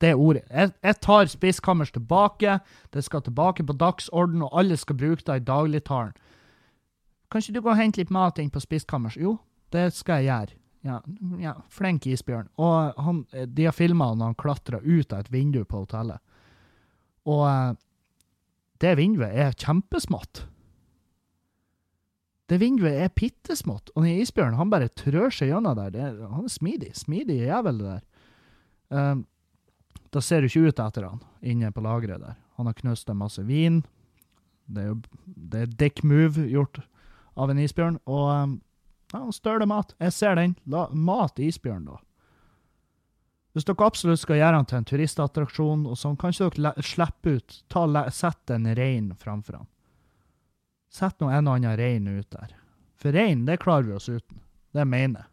det ordet. Jeg, jeg tar spiskammers tilbake. Det skal tilbake på dagsorden, og alle skal bruke det i dagligtalen. Kan ikke du gå og hente litt mat inn på spiskammers? Jo, det skal jeg gjøre. Ja, ja flink isbjørn. Og han, de har filma når han klatra ut av et vindu på hotellet. Og eh, det vinduet er kjempesmått. Det vinduet er bittesmått, og den isbjørnen han bare trør seg gjennom der. Det, han er smidig. Smidig jævel, det der. Um, da ser du ikke ut etter han inne på lageret der. Han har knust en masse vin. Det er jo det er dick move gjort av en isbjørn. Og um, ja, han mat. Jeg ser den. La, mat isbjørn, da. Hvis dere absolutt skal gjøre han til en turistattraksjon, og sånn, kanskje dere slipper ut ta, Sett en rein framfor han. Sett nå en og annen rein ut der. For rein, det klarer vi oss uten. Det mener jeg.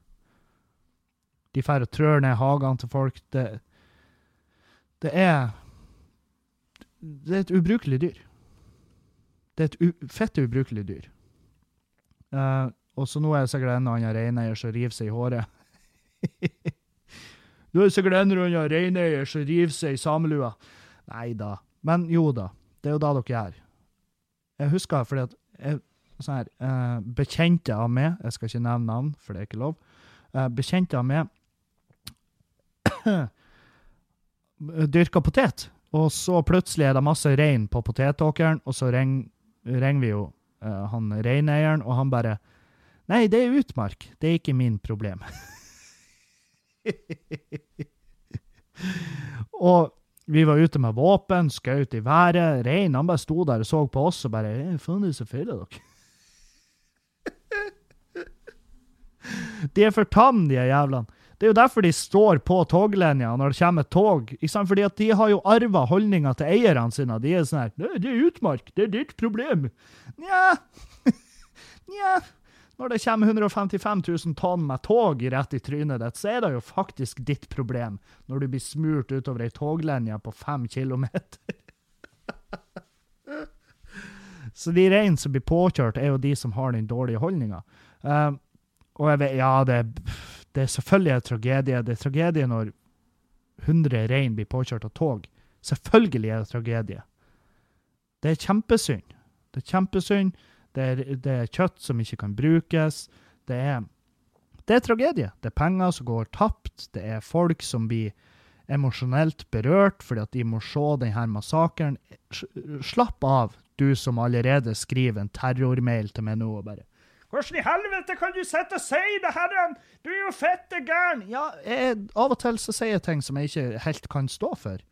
De drar og trør ned hagene til folk. Det, det er Det er et ubrukelig dyr. Det er et fett ubrukelig dyr. Uh, og så nå er det sikkert en annen reineier som river seg i håret. *laughs* nå er det sikkert en annen reineier som river seg i samelua. Nei da. Men jo da. Det er jo da dere gjør. Jeg husker fordi at sånn her, uh, Bekjente av meg, jeg skal ikke nevne navn, for det er ikke lov, uh, bekjente av meg dyrka potet, og så plutselig er det masse rein på potetåkeren, og så ringer ring vi jo uh, han reineieren, og han bare Nei, det er utmark. Det er ikke min problem. *laughs* og vi var ute med våpen, skjøt i været. Reinen han bare sto der og så på oss og bare Faen, så feile dere. *laughs* de er for tamme, de jævlene. Det er jo derfor de står på toglinja når det kommer tog. Fordi at de har jo arva holdninga til eierne sine. De er sånn her Det er utmark, det er ditt problem. Nja *laughs* Nja Når det kommer 155 000 tonn med tog rett i trynet ditt, så er det jo faktisk ditt problem når du blir smurt utover ei toglinje på fem kilometer. *laughs* så de reine som blir påkjørt, er jo de som har den dårlige holdninga. Uh, og jeg vet, ja, det det er selvfølgelig en tragedie. Det er tragedie når 100 rein blir påkjørt av tog. Selvfølgelig er det tragedie. Det er kjempesynd. Det er kjempesynd. Det er, det er kjøtt som ikke kan brukes. Det er, det er tragedie. Det er penger som går tapt. Det er folk som blir emosjonelt berørt fordi at de må se denne massakren. Slapp av, du som allerede skriver en terrormail til meg nå. og bare hvordan i helvete kan du sitte og si det, herren? Du er jo fette gæren! Ja, jeg, av og til så sier jeg ting som jeg ikke helt kan stå for.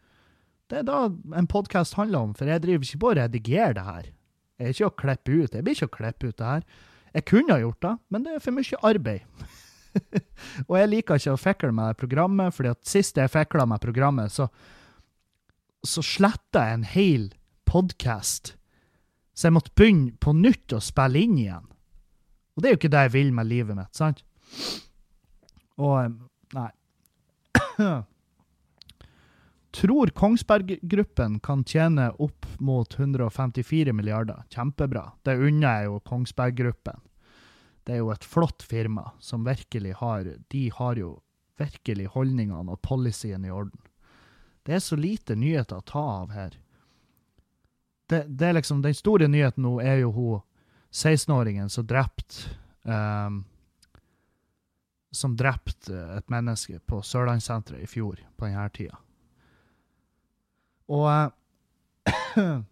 Det er da en podkast handler om, for jeg driver ikke på å redigere det her. Jeg er ikke å klippe ut. Jeg blir ikke å klippe ut det her. Jeg kunne ha gjort det, men det er for mye arbeid. *laughs* og jeg liker ikke å fikle med programmet, fordi at sist jeg fikla med programmet, så, så sletta jeg en hel podkast. Så jeg måtte begynne på nytt å spille inn igjen. Og det er jo ikke det jeg vil med livet mitt, sant? Og Nei. *clears throat* Tror Kongsberg Gruppen kan tjene opp mot 154 milliarder. Kjempebra. Det unner jeg jo Kongsberg Gruppen. Det er jo et flott firma som virkelig har De har jo virkelig holdningene og policyen i orden. Det er så lite nyheter å ta av her. det, det er liksom, Den store nyheten nå er jo hun 16-åringen som drepte um, Som drepte et menneske på Sørlandssenteret i fjor på denne tida. Og uh, *clears throat*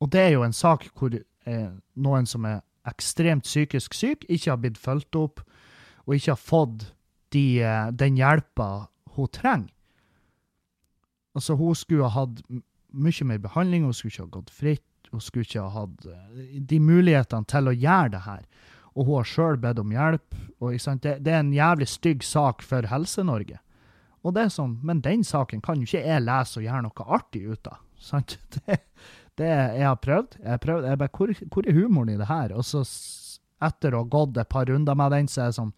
Og det er jo en sak hvor eh, noen som er ekstremt psykisk syk, ikke har blitt fulgt opp, og ikke har fått de, eh, den hjelpa hun trenger. Altså, hun skulle ha hatt mye mer behandling, hun skulle ikke ha gått fritt, hun skulle ikke ha hatt eh, de mulighetene til å gjøre det her. Og hun har sjøl bedt om hjelp. og det, det, er en jævlig stygg sak for Helse-Norge. Og det er sånn, Men den saken kan jo ikke jeg lese og gjøre noe artig ut av. sant? *laughs* Det, det jeg har prøvd. Jeg har prøvd, jeg bare, hvor, hvor, er humoren i det her? Og så, etter å ha gått et par runder med den, så er det sånn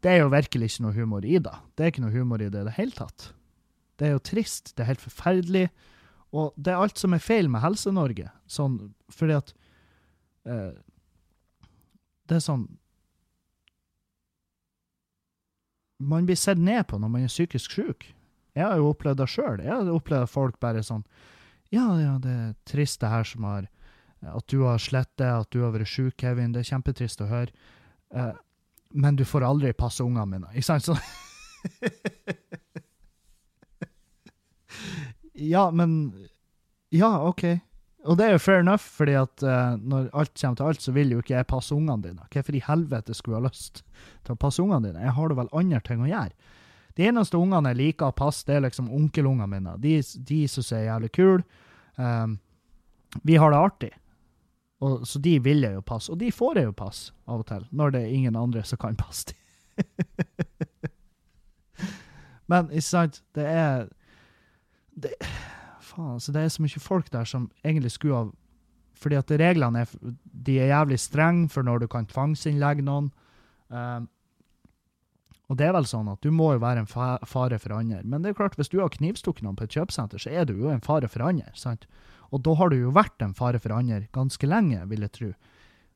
Det er jo virkelig ikke noe humor i det. Det er ikke noe humor i det i det hele tatt. Det er jo trist. Det er helt forferdelig. Og det er alt som er feil med Helse-Norge. Sånn, fordi at eh, Det er sånn Man blir sett ned på når man er psykisk syk. Jeg har jo opplevd det sjøl. Jeg har opplevd folk bare sånn ja, ja, det er trist det her som har At du har slett det, at du har vært sjuk, Kevin. Det er kjempetrist å høre. Eh, men du får aldri passe ungene mine. Ikke sant? Så *laughs* Ja, men Ja, OK. Og det er jo fair enough, fordi at uh, når alt kommer til alt, så vil jo ikke jeg passe ungene dine. Hvorfor i helvete skulle jeg ha lyst til å passe ungene dine? Jeg har da vel andre ting å gjøre. De eneste ungene jeg liker å passe, det er liksom onkelungene mine. De, de syns jeg er jævlig kule. Um, vi har det artig. Og, så de vil jeg jo passe. Og de får jeg jo passe av og til, når det er ingen andre som kan passe dem. *laughs* Men ikke sant, det er det, Faen, altså, det er så mye folk der som egentlig skulle ha Fordi at reglene er, de er jævlig strenge for når du kan tvangsinnlegge noen. Uh, og det er vel sånn at du må jo være en fare for andre. Men det er klart, hvis du har knivstukket noen på et kjøpesenter, så er du jo en fare for andre. sant? Og da har du jo vært en fare for andre ganske lenge, vil jeg tro.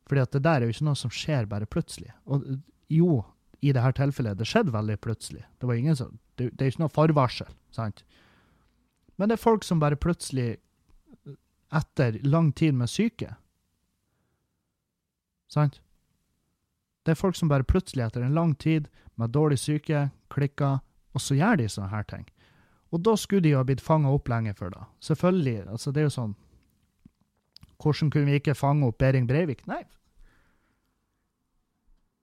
Fordi at det der er jo ikke noe som skjer bare plutselig. Og jo, i dette tilfellet, det skjedde veldig plutselig. Det, var ingen som, det, det er ikke noe forvarsel. sant? Men det er folk som bare plutselig, etter lang tid med syke Sant? Det er folk som bare plutselig, etter en lang tid med dårlig syke, klikker, og så gjør de sånne her ting. Og da skulle de jo ha blitt fanga opp lenge før, da. Selvfølgelig. altså Det er jo sånn Hvordan kunne vi ikke fange opp Behring Breivik? Nei.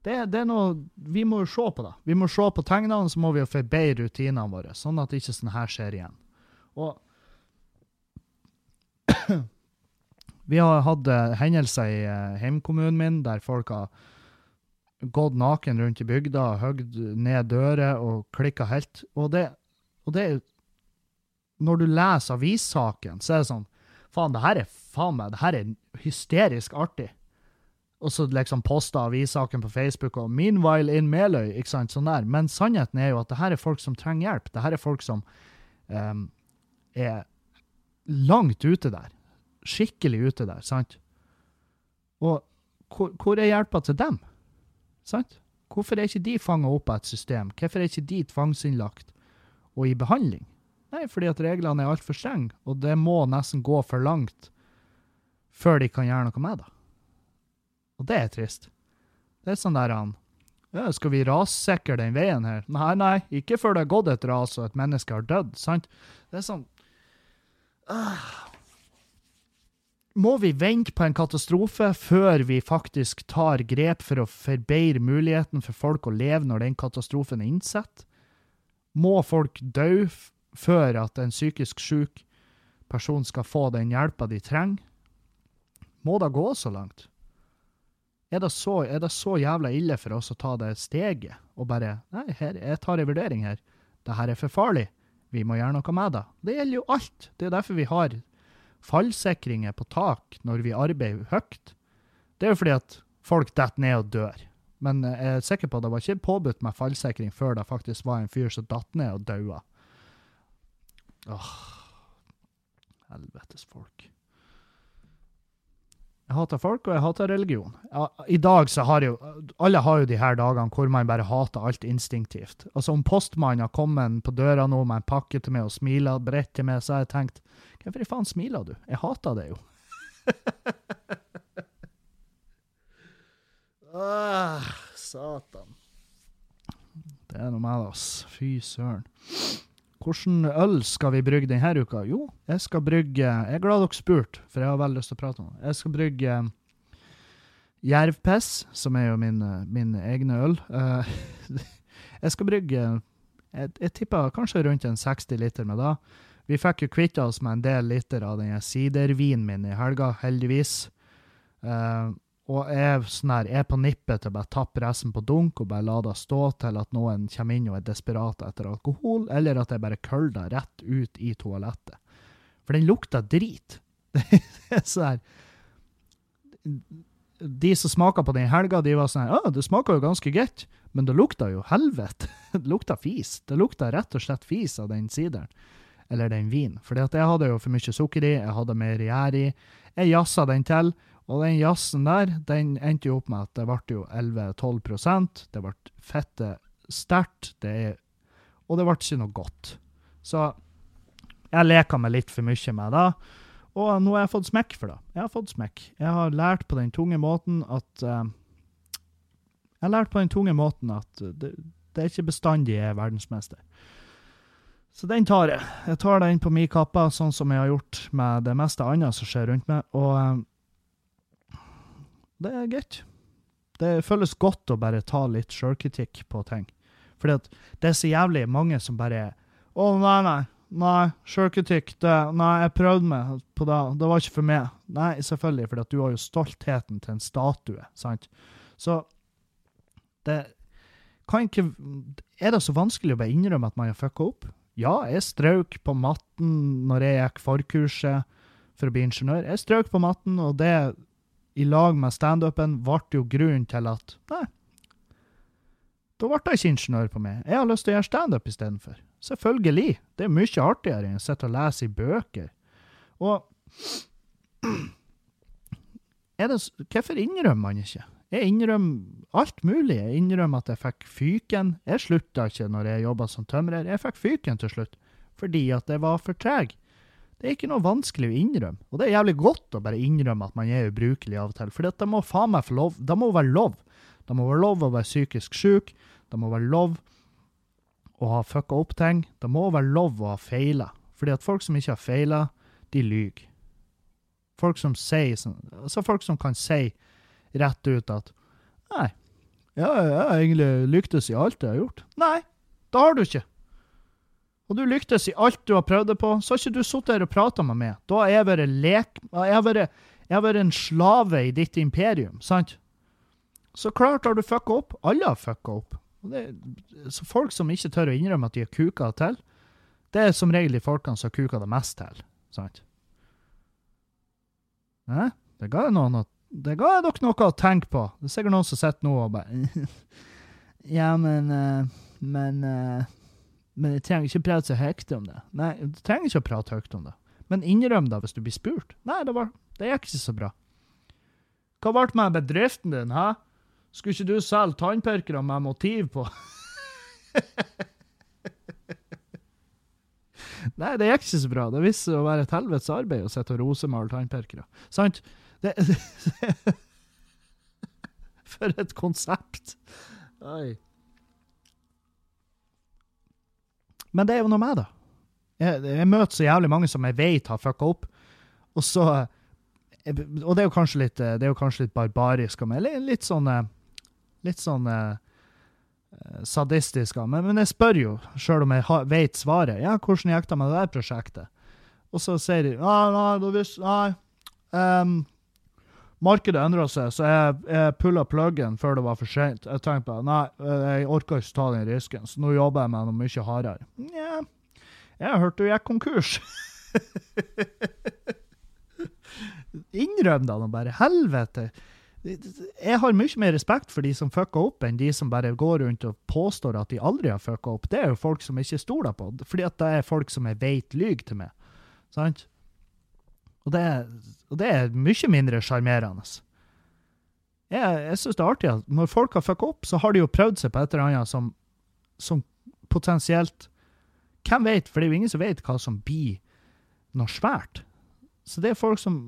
Det, det, er noe Vi må jo se på det. Vi må se på tegnene, så må vi jo forbedre rutinene våre, sånn at ikke sånn her skjer igjen. Og *clears throat* vi har hatt eh, hendelser i uh, heimkommunen min der folk har gått naken rundt i bygda, høgd ned dører og klikka helt. Og det, og det Når du leser avissaken, så er det sånn Faen, det her er faen meg, det her er hysterisk artig. Og så liksom posta avissaken på Facebook og 'Meanwhile in Meløy', ikke sant, sånn der. Men sannheten er jo at det her er folk som trenger hjelp. Det her er folk som um, er langt ute der. Skikkelig ute der, sant? Og hvor, hvor er hjelpa til dem? Sant? Hvorfor er ikke de fanga opp av et system? Hvorfor er ikke de tvangsinnlagt og i behandling? Nei, fordi at reglene er altfor strenge, og det må nesten gå for langt før de kan gjøre noe med det. Og det er trist. Det er sånn der han Skal vi rassikre den veien her? Nei, nei, ikke før det har gått et ras og et menneske har dødd. sant? Det er sånn må vi vente på en katastrofe før vi faktisk tar grep for å forbedre muligheten for folk å leve når den katastrofen er innsett? Må folk dø før at en psykisk syk person skal få den hjelpa de trenger? Må det gå så langt? Er det så, er det så jævla ille for oss å ta det steget og bare Nei, her, jeg tar en vurdering her. Det her er for farlig. Vi må gjøre noe med det. Det gjelder jo alt. Det er derfor vi har fallsikringer på tak når vi arbeider høyt, det er jo fordi at folk detter ned og dør. Men jeg er sikker på at det var ikke påbudt med fallsikring før det faktisk var en fyr som datt ned og daua. Åh, helvetes folk. Jeg hater folk, og jeg hater religion. I dag så har jo Alle har jo de her dagene hvor man bare hater alt instinktivt. Altså Om postmannen har kommet på døra nå med en pakke til meg og smiler bredt til meg, så har jeg tenkt Hvorfor i faen smiler du? Jeg hater det jo. *laughs* ah, satan. Det er noe med ass. Fy søren. Hvordan øl skal vi brygge denne uka? Jo, jeg skal brygge Jeg er glad dere spurte, for jeg har veldig lyst til å prate om det. Jeg skal brygge um, Jervpiss, som er jo min, uh, min egne øl. Uh, *laughs* jeg skal brygge Jeg, jeg tipper kanskje rundt en 60 liter med det. Vi fikk jo kvitta oss med en del liter av den sidervinen min i helga, heldigvis. Uh, og jeg, sånn her, er på nippet til å bare tappe resten på dunk og bare la det stå til at noen kommer inn og er desperate etter alkohol, eller at jeg bare køller det rett ut i toalettet. For den lukter drit. *laughs* Det er sånn her De som smaker på den i helga, de var sånn her Å, det smaker jo ganske godt, men det lukta jo helvete. *laughs* Det lukta fis. Det lukta rett og slett fis av den sideren. Eller den vinen. For jeg hadde jo for mye sukker i, jeg hadde mer gjær i. Jeg jazza den til. Og den jazzen der, den endte jo opp med at det ble jo 11-12% Det ble fette sterkt, og det ble ikke noe godt. Så jeg leka meg litt for mye med det. Og nå har jeg fått smekk for det. Jeg har fått smekk. Jeg har lært på den tunge måten at uh, Jeg har lært på den tunge måten at det, det er ikke bestandig jeg er verdensmester. Så den tar jeg. Jeg tar den på min kappe, sånn som jeg har gjort med det meste annet som skjer rundt meg. Og um, det er greit. Det føles godt å bare ta litt sjølkritikk på ting. Fordi at det er så jævlig mange som bare Å, nei, nei. Nei, sjølkritikk. Nei, jeg prøvde meg på det. Det var ikke for meg. Nei, selvfølgelig, for du har jo stoltheten til en statue, sant? Så det kan ikke Er det så vanskelig å bare innrømme at man har fucka opp? Ja, jeg strøk på matten når jeg gikk forkurset for å bli ingeniør. Jeg strøk på matten, og det i lag med standupen ble jo grunnen til at Nei, da ble jeg ikke ingeniør på meg. Jeg har lyst til å gjøre standup istedenfor. Selvfølgelig. Det er mye artigere enn å sitte og lese i bøker. Og det, hvorfor innrømmer man ikke? Jeg innrømmer alt mulig. Jeg innrømmer at jeg fikk fyken. Jeg slutta ikke når jeg jobba som tømrer. Jeg fikk fyken til slutt fordi at jeg var for treg. Det er ikke noe vanskelig å innrømme. Og det er jævlig godt å bare innrømme at man er ubrukelig av og til. For det må faen meg få lov. Det må være lov. Det må være lov å være psykisk syk. Det må være lov å ha fucka opp ting. Det må være lov å ha feila. Fordi at folk som ikke har feila, de lyver. Folk som sier Altså folk som kan si rett ut at Nei, jeg har egentlig lyktes i alt jeg har gjort. Nei, det har du ikke og du lyktes i alt du har prøvd det på, så har ikke du sittet her og prata med meg. Da har jeg vært lek... Jeg har vært, jeg har vært en slave i ditt imperium, sant? Så klart har du fucka opp. Alle har fucka opp. Det, så folk som ikke tør å innrømme at de har kuka til, det er som regel de folkene som har kuka det mest til, sant? Hæ? Det ga noen det ga dere noe å tenke på. Det er sikkert noen som sitter nå og bare *laughs* Ja, men uh, Men uh, men jeg trenger ikke prate så høyt om det. Nei, du trenger ikke å prate høyt om det. Men innrøm det hvis du blir spurt. Nei, det, var, det gikk ikke så bra. Hva ble det med bedriften din, hæ? Skulle ikke du selge tannpirkere med motiv på? *laughs* Nei, det gikk ikke så bra. Det viste seg å være et helvetes arbeid å sitte og rosemale tannpirkere. Sant? Det, *laughs* For et konsept! Oi. Men det er jo noe med det. Jeg, jeg møter så jævlig mange som jeg vet har fucka opp, og så Og det er jo kanskje litt, det er jo kanskje litt barbarisk av meg. Litt sånn Litt sånn uh, sadistisk av meg. Men jeg spør jo, sjøl om jeg ha, vet svaret. Ja, hvordan gikk det med det der prosjektet? Og så sier de nei, nei, du visste Nei. Um, markedet endra seg, så jeg, jeg pulla pluggen før det var for seint. Jeg tenkte bare nei, jeg orker ikke ta den risken, så nå jobber jeg med noe mye hardere. Nja, jeg hørte hørt du gikk konkurs. *laughs* Innrøm da nå bare. Helvete. Jeg har mye mer respekt for de som fucker opp, enn de som bare går rundt og påstår at de aldri har fucka opp. Det er jo folk som ikke stoler på, fordi at det er folk som jeg vet lyver til meg. Sant? Og det, og det er mye mindre sjarmerende. Jeg, jeg syns det er artig at når folk har fucka opp, så har de jo prøvd seg på et eller annet som, som potensielt Hvem vet? For det er jo ingen som vet hva som blir noe svært. Så det er folk som,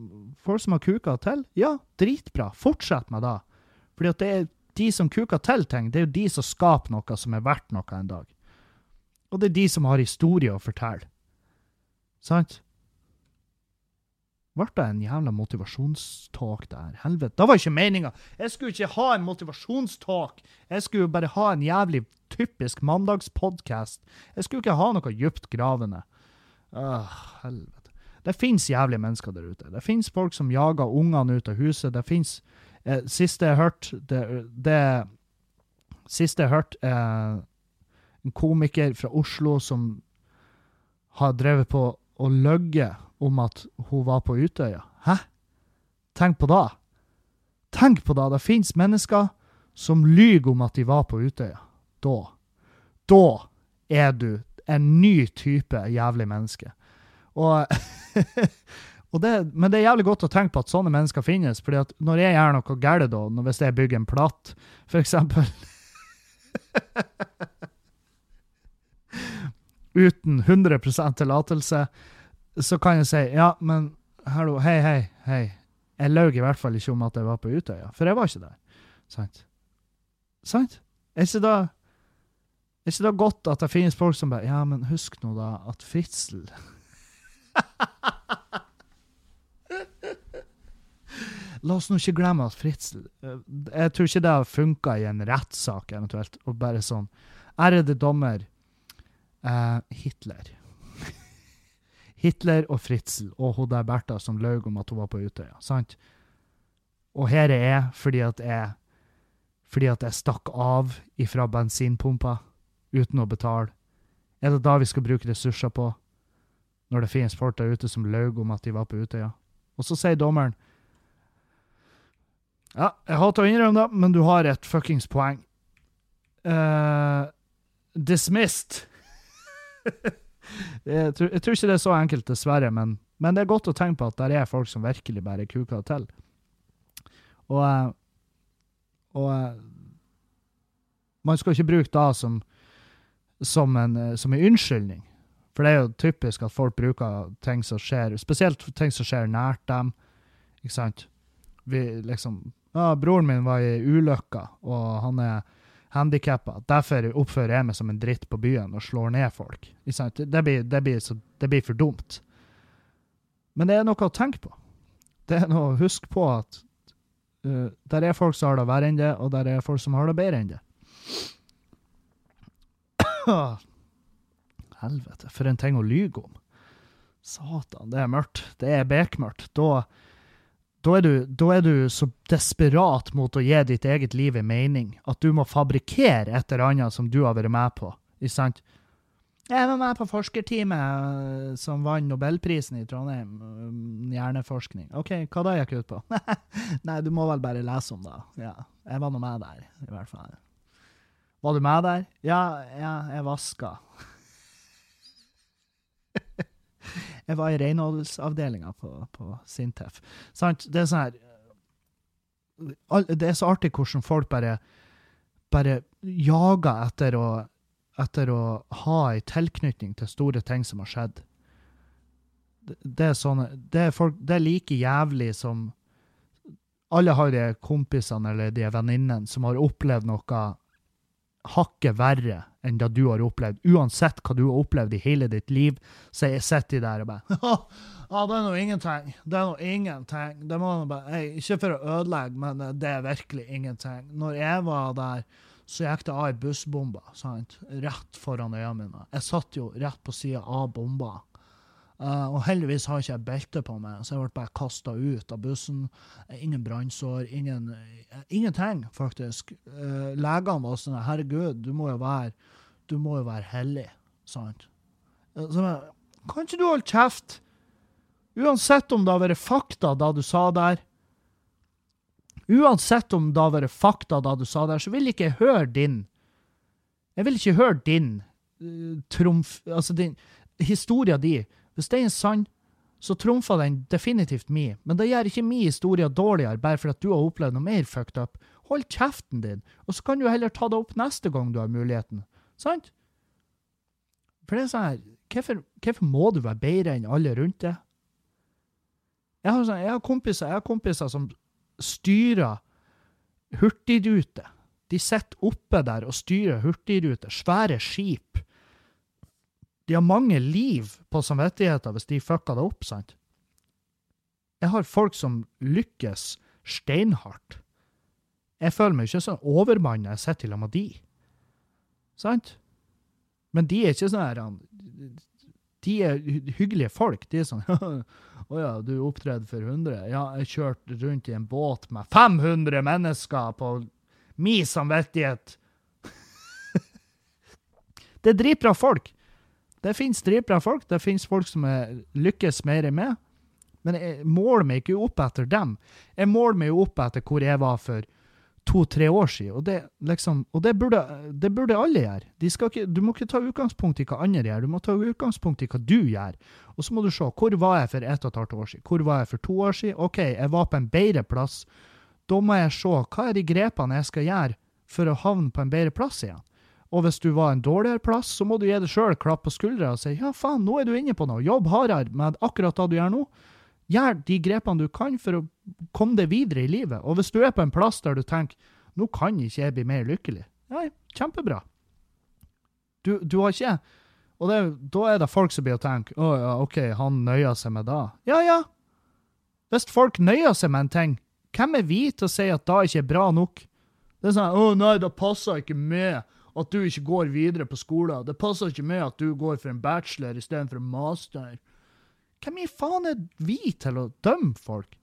folk som har kuka til. Ja, dritbra. Fortsett med det. Fordi at det er de som kuker til ting, det er jo de som skaper noe som er verdt noe en dag. Og det er de som har historie å fortelle. Sant? Ble det en jævla motivasjonstalk der? Helvete. Det var ikke meninga! Jeg skulle ikke ha en motivasjonstalk! Jeg skulle bare ha en jævlig typisk mandagspodkast. Jeg skulle ikke ha noe dyptgravende. Åh, helvete. Det fins jævlige mennesker der ute. Det fins folk som jager ungene ut av huset. Det fins eh, Siste jeg hørte det, det, Siste jeg hørte, eh, en komiker fra Oslo som har drevet på å løyet om at hun var på Utøya. Hæ? Tenk på det. Tenk på det. Det fins mennesker som lyver om at de var på Utøya. Da. Da er du en ny type jævlig menneske. Og, *laughs* og det, men det er jævlig godt å tenke på at sånne mennesker finnes. fordi at når jeg gjør noe galt, da, hvis jeg bygger en platt, eksempel *laughs* Uten 100% tillatelse, så kan jeg si ja, men hallo, hei, hei, hei. Jeg løy i hvert fall ikke om at jeg var på Utøya, for jeg var ikke der. Sant? Sant? Er ikke da er ikke det godt at det finnes folk som bare Ja, men husk nå da at Fritzel *laughs* La oss nå ikke glemme at Fritzel eh, Jeg tror ikke det har funka i en rettssak, eventuelt, og bare sånn Ærede dommer, eh, Hitler. Hitler og Fritzel og hun der Bertha som løy om at hun var på Utøya. sant? Og her er jeg fordi at jeg fordi at jeg stakk av ifra bensinpumpa uten å betale. Er det da vi skal bruke ressurser på? Når det finnes folk der ute som løy om at de var på Utøya? Og så sier dommeren Ja, jeg hater å innrømme det, men du har et fuckings poeng. Uh, dismissed. *laughs* jeg, tror, ikke det er så enkelt, dessverre, men, men, det er godt å tenke på at det er folk som virkelig bare kuker til. Og, eh, og eh, man skal ikke bruke det som, som, en, eh, som en unnskyldning. For det er jo typisk at folk bruker ting som skjer, spesielt ting som skjer nært dem. Ikke sant? Vi liksom Ja, broren min var i ulykka, og han er handikappa. Derfor oppfører jeg meg som en dritt på byen og slår ned folk. Det blir, det, blir så, det blir, for dumt. Men det er noe å tenke på. Det er noe å huske på at uh, der er folk som har det verre enn det, og der er folk som har det bedre enn det. *coughs* Helvete, for en ting å lyge om. Satan, det er mørkt. Det er bekmørkt. Da da er, du, da er, du, så desperat mot å gi ditt eget liv en mening at du må fabrikkere et eller annet som du har vært med på. Ikke sant? Jeg var med på forskerteamet eh, som vant nobelprisen i Trondheim. Um, hjerneforskning. OK, hva da gikk ut på? *laughs* Nei, du må vel bare lese om det. Ja, jeg var nå med der, i hvert fall. Var du med der? Ja, ja jeg vaska. *laughs* Jeg var i renholdsavdelinga på, på, Sintef. Sant? Det er sånn her Det er så artig hvordan folk bare, bare jager etter å, etter å ha ei tilknytning til store ting som har skjedd. Det, det er sånne det er, folk, det er like jævlig som Alle har de kompisene eller de venninnene som har opplevd noe hakket verre enn det du har opplevd. Uansett hva du har opplevd i hele ditt liv, så jeg sitter de der og bare *laughs* Ja, det er nå ingenting. Det er nå ingenting. Det må bare, hey, ikke for å ødelegge, men det er virkelig ingenting. Når jeg var der, så gikk det av ei bussbombe sant? rett foran øynene mine. Jeg satt jo rett på sida av bomba. Uh, og heldigvis har ikke jeg belte på meg, så jeg ble bare kasta ut av bussen. Ingen brannsår, ingen, uh, ingenting, faktisk. Uh, legene var sånn Herregud, du må jo være du må jo være hellig, sant? Så, kan ikke du holde kjeft? Uansett om det har vært fakta da du sa der, Uansett om det har vært fakta da du sa der, så vil jeg ikke høre din Jeg vil ikke høre din trumf... Altså din historia di hvis det er sann, så trumfer den definitivt mi. Men det gjør ikke min historie dårligere bare fordi at du har opplevd noe mer fucked up. Hold kjeften din, og så kan du heller ta det opp neste gang du har muligheten. Sant? For det er sånn her Hvorfor, hvorfor må du være bedre enn alle rundt deg? Jeg har, sånn, jeg har, kompiser, jeg har kompiser som styrer hurtigrute. De sitter oppe der og styrer hurtigruter, svære skip. De har mange liv på samvittigheten hvis de fucker det opp, sant? Jeg har folk som lykkes steinhardt. Jeg føler meg ikke sånn overmann når jeg sitter sammen med de. Sant? Men de er ikke sånn her De er hyggelige folk. De er sånn *laughs* Å ja, du opptredde for 100? Ja, jeg kjørte rundt i en båt med 500 mennesker på min samvittighet. *laughs* det er dritbra folk. Det finnes drivbra folk. Det finnes folk som lykkes mer meg. Men jeg måler meg ikke opp etter dem. Jeg måler meg opp etter hvor jeg var for to-tre år siden. Og, det, liksom, og det, burde, det, burde, alle gjøre. Ikke, du må ikke ta utgangspunkt i hva andre gjør, du må ta utgangspunkt i hva du gjør. Og så må du se hvor var jeg for ett og et halvt år siden, hvor var jeg for to år siden. OK, jeg var på en bedre plass. Da må jeg se hva er de grepene jeg skal gjøre for å havne på en bedre plass igjen. Og hvis du var en dårligere plass, så må du gi deg sjøl klapp på skuldra og si ja, faen, nå er du inne på noe. Jobb hardere med akkurat det du gjør nå. Gjør de grepene du kan for å komme deg videre i livet. Og hvis du er på en plass der du tenker nå kan ikke jeg bli mer lykkelig, nei, kjempebra. Du, du har ikke Og det, da er det folk som blir å tenke å ja, OK, han nøyer seg med det. Ja ja. Hvis folk nøyer seg med en ting, hvem er vi til å si at det ikke er bra nok? Det er sånn 'Å nei, det passer ikke med at du ikke går videre på skolen.' 'Det passer ikke med at du går for en bachelor istedenfor en master.' Hvem i faen er vi til å dømme folk?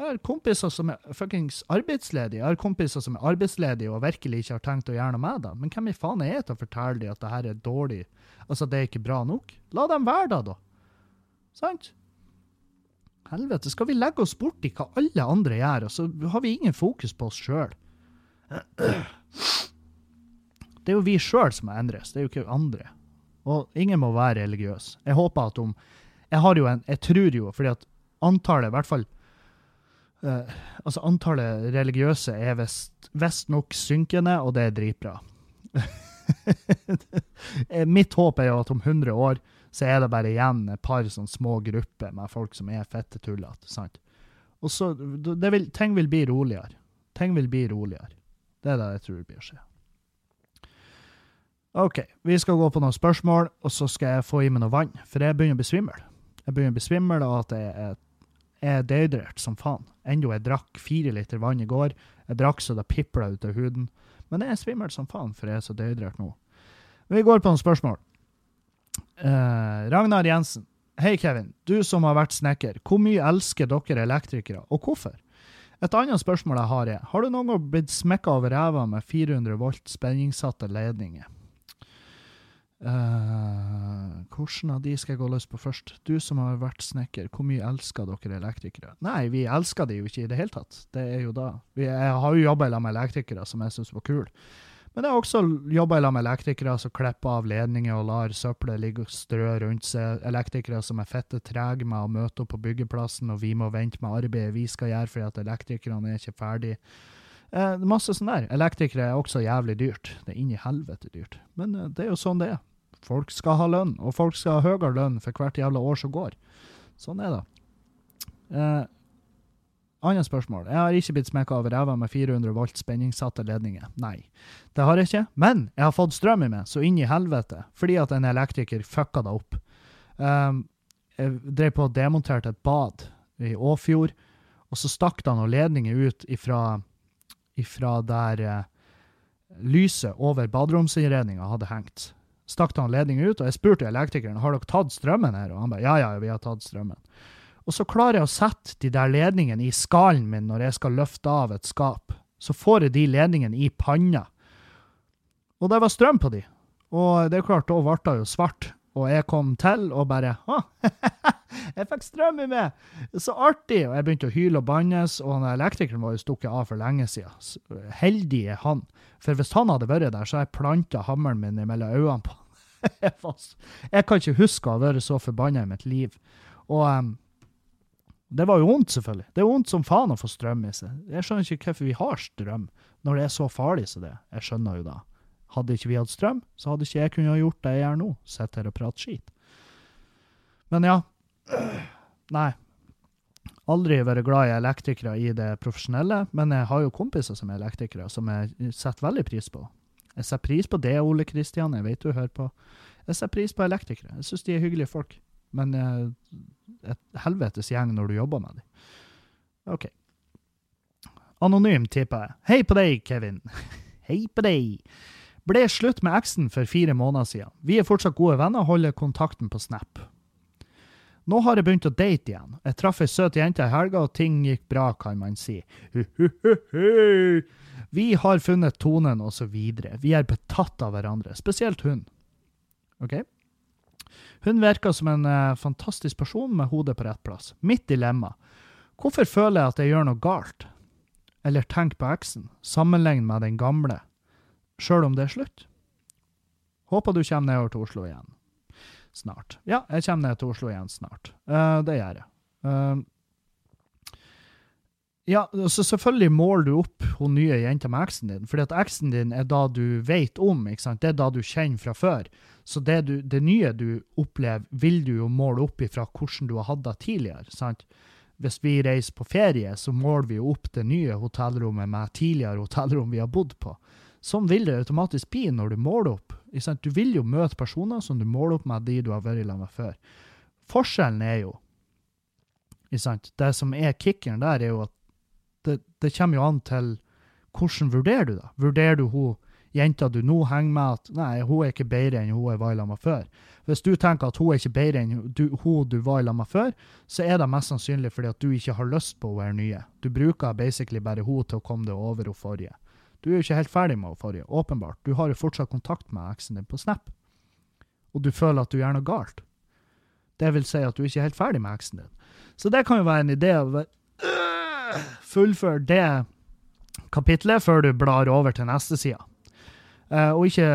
Jeg har kompiser som er fuckings arbeidsledige. Jeg har kompiser som er arbeidsledige og virkelig ikke har tenkt å gjøre noe med det. Men hvem i faen er jeg til å fortelle dem at det her er dårlig? Altså, det er ikke bra nok? La dem være det, da. Sant? Helvete, skal vi legge oss bort i hva alle andre gjør, og så har vi ingen fokus på oss sjøl? *clears throat* Det er jo vi sjøl som må endres, det er jo ikke andre. Og ingen må være religiøs. Jeg håper at om jeg har jo en Jeg tror jo, fordi at antallet, i hvert fall uh, Altså, antallet religiøse er visstnok synkende, og det er dritbra. *laughs* Mitt håp er jo at om 100 år så er det bare igjen et par sånn små grupper med folk som er fette tullete. Og så, vil, Ting vil bli roligere. Ting vil bli roligere. Det er det jeg tror blir å skje. OK, vi skal gå på noen spørsmål, og så skal jeg få i meg noe vann, for jeg begynner å bli svimmel. Jeg begynner å bli svimmel av at jeg er, er dehydrert som faen. Enda jeg drakk fire liter vann i går. Jeg drakk så det pipla ut av huden. Men jeg er svimmel som faen, for jeg er så dehydrert nå. Vi går på noen spørsmål. Uh, Ragnar Jensen. Hei, Kevin. Du som har vært snekker. Hvor mye elsker dere elektrikere, og hvorfor? Et annet spørsmål jeg har er, har du noen gang blitt smekka over ræva med 400 volt spenningssatte ledninger? Uh, hvordan av de skal jeg gå løs på først? Du som har vært snekker, hvor mye elsker dere elektrikere? Nei, vi elsker de jo ikke i det hele tatt. Det er jo da. Vi, jeg har jo jobba sammen med elektrikere som jeg syns var kule. Men jeg har også jobba sammen med elektrikere som klipper av ledninger og lar søppelet ligge og strø rundt seg. Elektrikere som er fette trege med å møte opp på byggeplassen, og vi må vente med arbeidet vi skal gjøre fordi at elektrikerne er ikke ferdige. Eh, masse sånn der. Elektrikere er også jævlig dyrt. Det er inni helvete dyrt. Men eh, det er jo sånn det er. Folk skal ha lønn, og folk skal ha høyere lønn for hvert jævla år som går. Sånn er det. Eh, Annet spørsmål. Jeg har ikke blitt smekka over ræva med 400 volt spenningssatte ledninger. Nei, det har jeg ikke. Men jeg har fått strøm i meg, så inn i helvete, fordi at en elektriker fucka det opp. Um, jeg drev på og demonterte et bad i Åfjord, og så stakk det noen ledninger ut ifra, ifra der uh, lyset over baderomsinnredninga hadde hengt stakk han ledninga ut, og jeg spurte elektrikeren har dere tatt strømmen her, og han bare ja, ja, vi har tatt strømmen. Og så klarer jeg å sette de der ledningene i skallen min når jeg skal løfte av et skap. Så får jeg de ledningene i panna. Og det var strøm på de. Og det er klart, da ble det jo svart. Og jeg kom til og bare Å, *laughs* jeg fikk strøm i meg! Så artig! Og jeg begynte å hyle og bannes, og han elektrikeren var jo stukket av for lenge siden. Heldig er han. For hvis han hadde vært der, så hadde jeg planta hammeren min mellom øynene på *laughs* jeg kan ikke huske å ha vært så forbanna i mitt liv. Og um, det var jo vondt, selvfølgelig. Det er vondt som faen å få strøm i seg. Jeg skjønner ikke hvorfor vi har strøm når det er så farlig som det. Jeg skjønner jo da. Hadde ikke vi hatt strøm, så hadde ikke jeg kunnet gjort det jeg gjør nå. Sitte her og prate skit. Men ja. Nei. Aldri vært glad i elektrikere i det profesjonelle, men jeg har jo kompiser som er elektrikere, som jeg setter veldig pris på. Jeg setter pris på det, Ole Kristian, jeg vet du hører på. Jeg setter pris på elektrikere. Jeg syns de er hyggelige folk. Men eh, et helvetes gjeng når du jobber med dem. OK. Anonym, tipper jeg. Hei på deg, Kevin. *laughs* Hei på deg. Ble slutt med eksen for fire måneder siden. Vi er fortsatt gode venner og holder kontakten på Snap. Nå har jeg begynt å date igjen. Jeg traff ei søt jente i helga, og ting gikk bra, kan man si. *laughs* Vi har funnet tonen, og så videre. Vi er betatt av hverandre, spesielt hun. OK? Hun virker som en uh, fantastisk person med hodet på rett plass. Mitt dilemma. Hvorfor føler jeg at jeg gjør noe galt? Eller tenk på eksen, sammenlign med den gamle, sjøl om det er slutt. Håper du kommer nedover til Oslo igjen snart. Ja, jeg kommer ned til Oslo igjen snart. Uh, det gjør jeg. Uh, ja, så selvfølgelig måler du opp hun nye jenta med eksen din, fordi at eksen din er da du vet om, ikke sant? det er da du kjenner fra før. Så det, du, det nye du opplever, vil du jo måle opp ifra hvordan du har hatt det tidligere. sant? Hvis vi reiser på ferie, så måler vi opp det nye hotellrommet med tidligere hotellrom vi har bodd på. Sånn vil det automatisk bli når du måler opp. Du vil jo møte personer som du måler opp med de du har vært sammen med før. Forskjellen er jo Det som er kickeren der, er jo at det, det, kommer jo an til hvordan vurderer du det. Vurderer du hun jenta du nå henger med, at nei, hun er ikke bedre enn hun jeg var sammen med før. Hvis du tenker at hun er ikke bedre enn du, hun du var sammen med før, så er det mest sannsynlig fordi at du ikke har lyst på å være nye. Du bruker basically bare hun til å komme deg over hun forrige. Du er jo ikke helt ferdig med hun forrige, åpenbart. Du har jo fortsatt kontakt med eksen din på Snap, og du føler at du gjør noe galt. Det vil si at du ikke er helt ferdig med eksen din. Så det kan jo være en idé å fullføre det kapitlet før du blar over til neste side. Uh, og, ikke,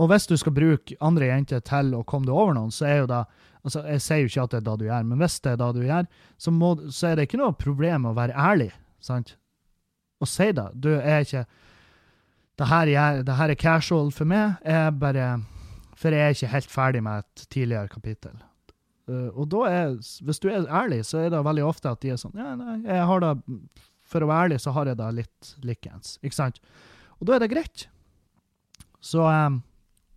og hvis du skal bruke andre jenter til å komme deg over noen, så er jo det altså Jeg sier jo ikke at det er det du gjør, men hvis det er det du gjør, så, må, så er det ikke noe problem å være ærlig. sant? Og si det. Du er ikke det her, er, det her er casual for meg. Jeg bare, for jeg er ikke helt ferdig med et tidligere kapittel. Uh, og da er, hvis du er ærlig, så er det veldig ofte at de er sånn Ja, nei, jeg har det For å være ærlig, så har jeg det litt likens. Ikke sant? Og da er det greit. Så um,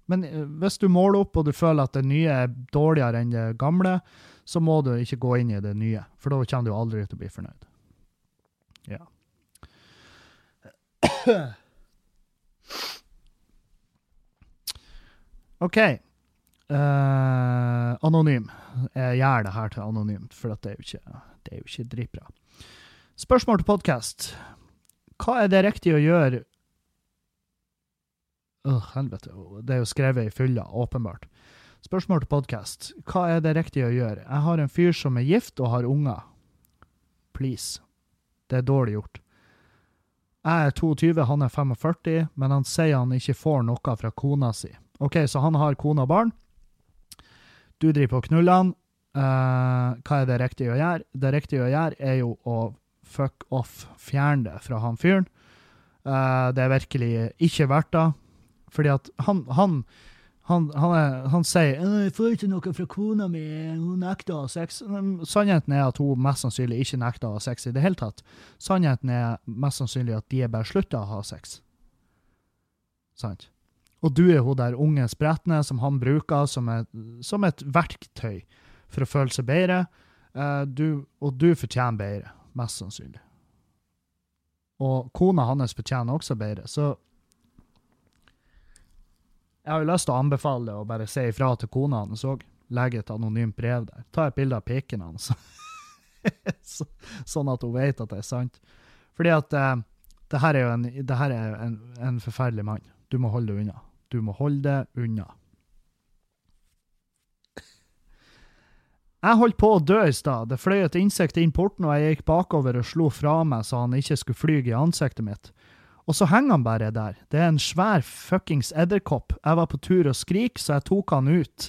Men eh, hvis du måler opp og du føler at det nye er dårligere enn det gamle, så må du ikke gå inn i det nye, for da kommer du aldri til å bli fornøyd. Ja. OK. Uh, anonym. Jeg gjør det her til anonymt, for det er jo ikke, det ikke dritbra. Spørsmål til podkast. Hva er det riktig å gjøre Øh, helvete. Det er jo skrevet i fylla, åpenbart. Spørsmål til podkast. Hva er det riktig å gjøre? Jeg har en fyr som er gift og har unger. Please. Det er dårlig gjort. Jeg er 22, han er 45, men han sier han ikke får noe fra kona si. OK, så han har kone og barn. Du driver på og knuller han. Uh, hva er det riktige å gjøre? Det riktige å gjøre er jo å fuck off, fjerne det fra han fyren. Uh, det er virkelig ikke verdt det. Fordi at han, han, han, han, er, han sier 'Jeg får ikke noe fra kona mi, hun nekter å ha sex'. Sannheten er at hun mest sannsynlig ikke nekter å ha sex i det hele tatt. Sannheten er mest sannsynlig at de er bare slutta å ha sex. Sant? Og du er hun der unge spretne som han bruker som et, som et verktøy for å føle seg bedre. Uh, du, og du fortjener bedre, mest sannsynlig. Og kona hans fortjener også bedre. Så jeg har jo lyst til å anbefale og bare si ifra til kona hans òg. Legge et anonymt brev der. Ta et bilde av piken hans. *laughs* så, sånn at hun vet at det er sant. Fordi at eh, det her er jo en, er en, en forferdelig mann. Du må holde det unna. Du må holde det unna. Jeg holdt på å dø i stad. Det fløy et insekt inn porten, og jeg gikk bakover og slo fra meg så han ikke skulle flyge i ansiktet mitt. Og så henger han bare der. Det er en svær fuckings edderkopp. Jeg var på tur og skrik, så jeg tok han ut.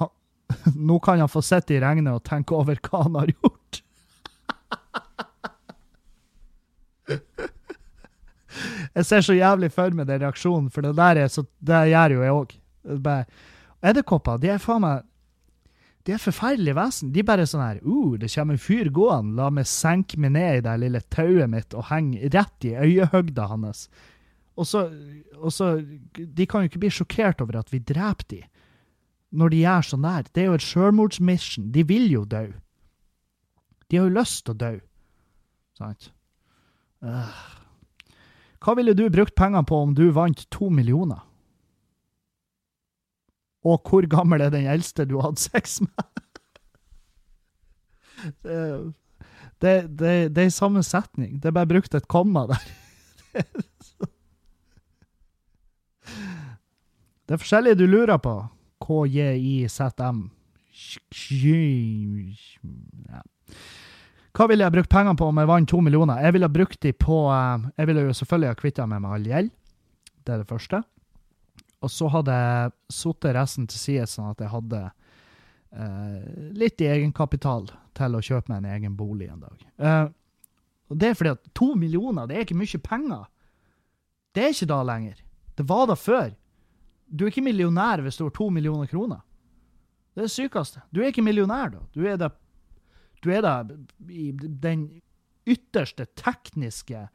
Han, *laughs* Nå kan han få sitte i regnet og tenke over hva han har gjort. *laughs* Jeg ser så jævlig for meg den reaksjonen, for det der er så, det gjør jo jeg òg. Edderkopper, de er faen meg De er forferdelige vesen. De er bare sånn her uh, det kommer en fyr gående, la meg senke meg ned i det lille tauet mitt og henge rett i øyehøgda hans. Og så, og så De kan jo ikke bli sjokkert over at vi dreper de når de gjør sånn der. Det er jo et sjølmordsmission. De vil jo dø. De har jo lyst til å dø. Sant? Uh. Hva ville du brukt pengene på om du vant to millioner? Og hvor gammel er den eldste du hadde sex med? det, det, det, det er i samme setning. Det er bare brukt et komma der. det er forskjellige du lurer på. KJIZM. Ja. Hva ville jeg brukt pengene på om jeg vant to millioner? Jeg ville brukt de på eh, Jeg ville jo selvfølgelig ha kvitta meg med all gjeld. Det er det første. Og så hadde jeg satt resten til side, sånn at jeg hadde eh, litt i egenkapital til å kjøpe meg en egen bolig en dag. Eh, og Det er fordi at to millioner, det er ikke mye penger. Det er ikke da lenger. Det var da før. Du er ikke millionær hvis du har to millioner kroner. Det er det sykeste. Du er ikke millionær da. Du er da du er da i den ytterste tekniske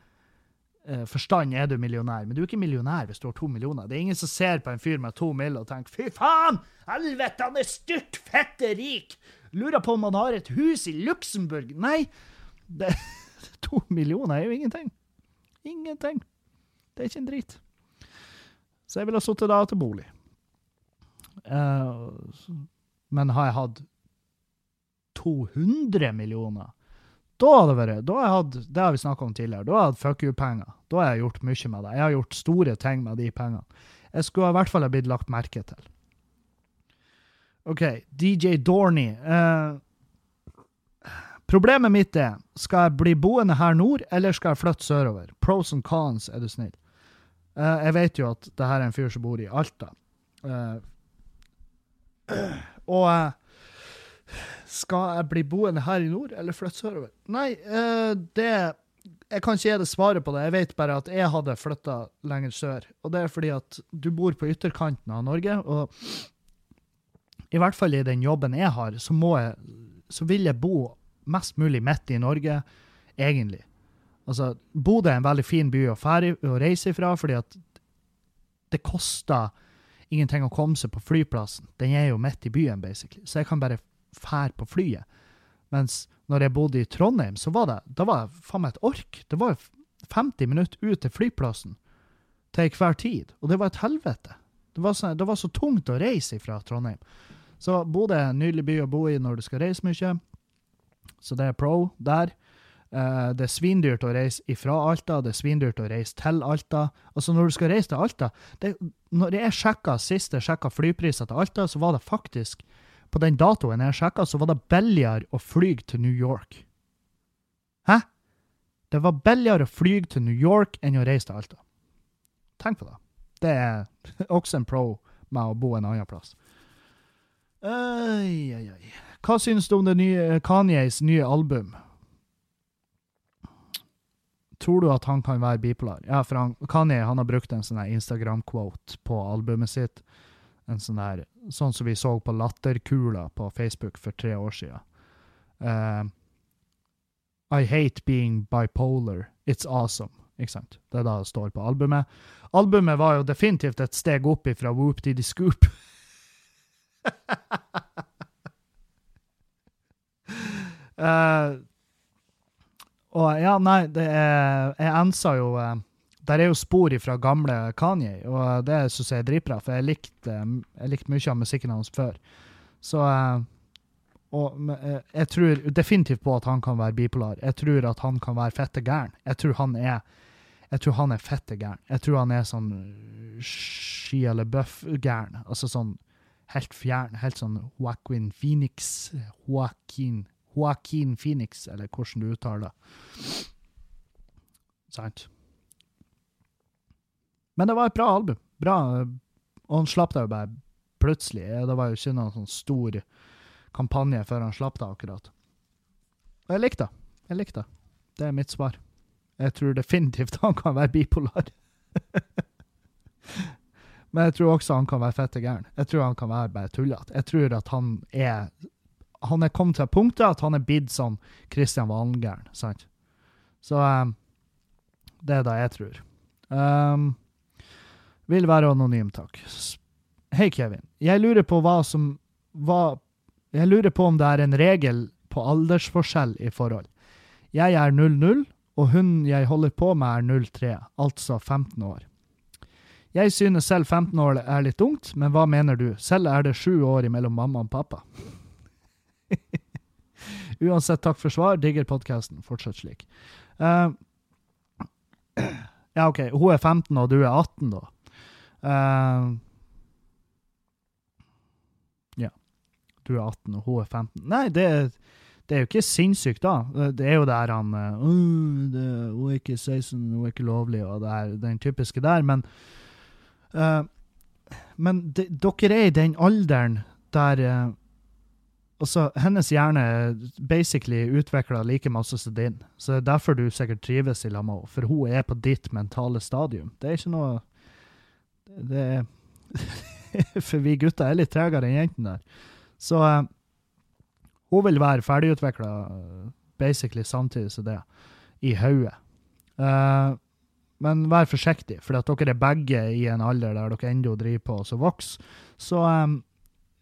forstand er du millionær, men du er ikke millionær hvis du har to millioner. Det er ingen som ser på en fyr med to mill. og tenker 'fy faen, helvete, han er styrt fette rik'! Lurer på om han har et hus i Luxembourg. Nei, det, *laughs* to millioner er jo ingenting. Ingenting. Det er ikke en drit. Så jeg ville sittet da til bolig. Uh, men har jeg hatt 200 millioner. Da hadde det vært, da jeg hatt, Det har vi snakka om tidligere. Da har jeg hatt fuck you-penger. Da har jeg gjort mye med det. Jeg har gjort store ting med de pengene. Jeg skulle i hvert fall ha blitt lagt merke til. OK, DJ Dorney. Eh, problemet mitt er skal jeg bli boende her nord, eller skal jeg flytte sørover? Pros and cons, er du snill. Eh, jeg vet jo at det her er en fyr som bor i Alta. Eh, og eh, skal jeg bli boende her i nord, eller flytte sørover? Nei, eh, det Jeg kan ikke gi deg svaret på det. Jeg vet bare at jeg hadde flytta lenger sør. Og det er fordi at du bor på ytterkanten av Norge, og i hvert fall i den jobben jeg har, så, må jeg, så vil jeg bo mest mulig midt i Norge, egentlig. Altså, Bodø er en veldig fin by å, fære, å reise ifra, fordi at det koster ingenting å komme seg på flyplassen. Den er jo midt i byen, basically. Så jeg kan bare fær på flyet. Mens når jeg bodde i Trondheim, så var det da var jeg faen meg et ork. Det var 50 minutter ut til flyplassen til hver tid, og det var et helvete. Det var, så, det var så tungt å reise fra Trondheim. Så Bodø er en nydelig by å bo i når du skal reise mye, så det er pro der. Uh, det er svindyrt å reise ifra Alta, det er svindyrt å reise til Alta. Altså, når du skal reise til Alta det, Når jeg sjekka sist jeg sjekka flypriser til Alta, så var det faktisk på den datoen jeg sjekka, så var det billigere å fly til New York. Hæ? Det var billigere å fly til New York enn å reise til Alta. Tenk på det. Det er *laughs* også en pro med å bo en annen plass. Oi, oi, oi. Hva synes du om det nye Kanyes nye album? Tror du at han kan være bipolar? Ja, for han, Kanye han har brukt en sånn Instagram-quote på albumet sitt en sånn der Sånn som vi så på Latterkula på Facebook for tre år siden. Uh, I hate being bipolar. It's awesome. Ikke sant? Det er da det står på albumet. Albumet var jo definitivt et steg opp ifra Whoop Diddy Scoop. uh, *laughs* og ja, nei, det er Jeg ensa jo uh, der er jo spor fra gamle Kanye, og det syns jeg er dritbra, for jeg likte, jeg likte mye av musikken hans før. Så eh, Og eh, jeg tror definitivt på at han kan være bipolar. Jeg tror at han kan være fette gæren. Jeg tror han er jeg tror han er fette gæren. Jeg tror han er sånn Ski eller Buff-gæren. Altså sånn helt fjern. Helt sånn Joaquin Phoenix Joaquin, Joaquin Phoenix, eller hvordan du uttaler det. Sant? Men det var et bra album. Bra. Og han slapp det jo bare plutselig. Det var jo ikke noen sånn stor kampanje før han slapp det, akkurat. Og jeg likte det. Jeg likte det. Det er mitt svar. Jeg tror definitivt *laughs* han kan være bipolar. *laughs* Men jeg tror også han kan være fette gæren. Jeg tror han kan være bare tullete. Jeg tror at han er Han er kommet til punktet at han er blitt sånn Kristian Valen-gæren, sant? Så um, det er det jeg tror. Um, vil være anonym, takk. Hei, Kevin. Jeg lurer på hva som hva, Jeg lurer på om det er en regel på aldersforskjell i forhold. Jeg er 00, og hun jeg holder på med er 03, altså 15 år. Jeg synes selv 15 år er litt ungt, men hva mener du? Selv er det sju år mellom mamma og pappa. *laughs* Uansett, takk for svar. Digger podkasten. Fortsett slik. Uh, *clears throat* ja, OK. Hun er 15, og du er 18, da. Uh, ja. Du er 18, og hun er 15. Nei, det, det er jo ikke sinnssykt, da. Det er jo der han uh, det, Hun er ikke 16, hun er ikke lovlig, og det er den typiske der. Men Uh, men de, dere er i den alderen der uh, Altså, hennes hjerne er basically utvikla like masse som din. Så det er derfor du sikkert trives i lag med henne. For hun er på ditt mentale stadium. Det er ikke noe Det *laughs* For vi gutter er litt tregere enn jentene der. Så uh, hun vil være ferdigutvikla basically samtidig som det, i hodet. Uh, men vær forsiktig, for at dere er begge i en alder der dere ennå driver på som vokser. Så um,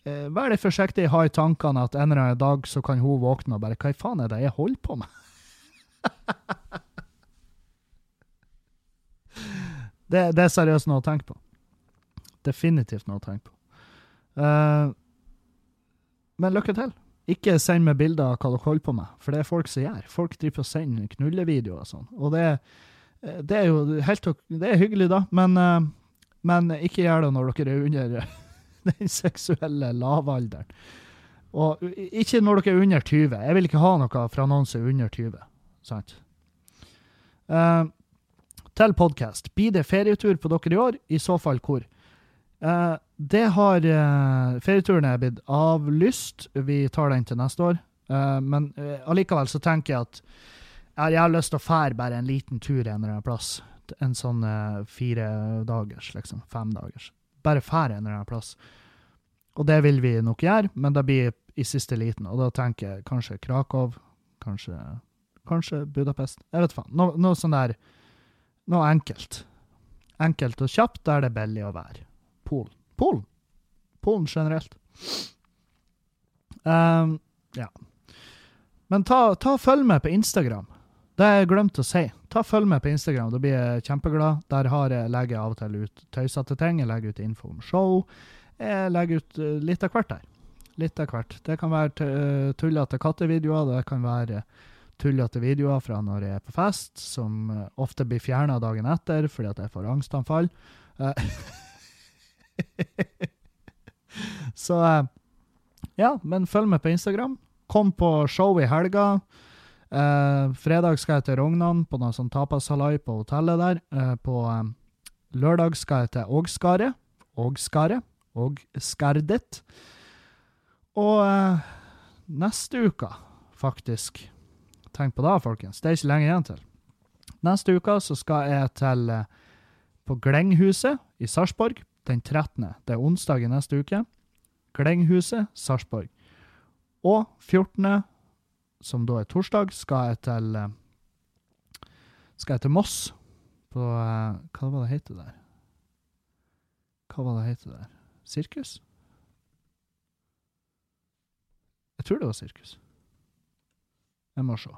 vær litt forsiktig, ha i tankene at en eller annen dag så kan hun våkne og bare Hva i faen er det jeg holder på med? *laughs* det, det, er seriøst noe å tenke på. Definitivt noe å tenke på. Uh, men lykke til. Ikke send meg bilder av hva dere holder på med, for det er folk som gjør. Folk driver og sender knullevideoer og sånn. Og det Eh, det er jo helt det er hyggelig, da, men, eh, men ikke gjør det når dere er under *laughs* den seksuelle lavalderen. Og ikke når dere er under 20. Jeg vil ikke ha noe fra noen som er under 20. Sant? Uh, til podkast. Blir det ferietur på dere i år? I så fall hvor? Uh, det har uh, Ferieturen er blitt avlyst. Vi tar den til neste år. men allikevel så tenker jeg at jeg har lyst til å fære bare en liten tur en eller annen plass. En sånn fire dagers, liksom. Fem dagers. Bare fære en eller annen plass. Og det vil vi nok gjøre, men det blir i siste liten. Og da tenker jeg kanskje Krakow, kanskje, kanskje Budapest. Jeg vet faen. Noe, noe sånn der Noe enkelt. Enkelt og kjapt der det er billig å være. Polen. Polen. Polen generelt. Um, ja. Men ta, ta følg med på Instagram. Det har jeg glemt å si. Ta Følg med på Instagram, da blir jeg kjempeglad. Der har jeg, legger jeg av og til ut tøysete ting. Jeg legger ut info om show. Jeg legger ut uh, litt av hvert der. Litt av hvert. Det kan være uh, tullete kattevideoer. Det kan være tullete videoer fra når jeg er på fest, som uh, ofte blir fjerna dagen etter fordi at jeg får angstanfall. *laughs* *laughs* Så ja, men følg med på Instagram. Kom på show i helga. Eh, fredag skal jeg til Rognan på noe sånn tapasalai på hotellet der. Eh, på eh, lørdag skal jeg til Ågskaret. Ågskaret. Ågskardet. Og uh, neste uke, faktisk Tenk på det, folkens. Det er ikke lenge igjen til. Neste uke så skal jeg til på Glenghuset i Sarpsborg den 13. Det er onsdag i neste uke. Glenghuset, Sarpsborg. Og 14 som da er torsdag, skal jeg til eh, skal jeg til Moss på eh, Hva var det heter der? Hva var det heter der? Sirkus? Jeg tror det var sirkus. Jeg må se.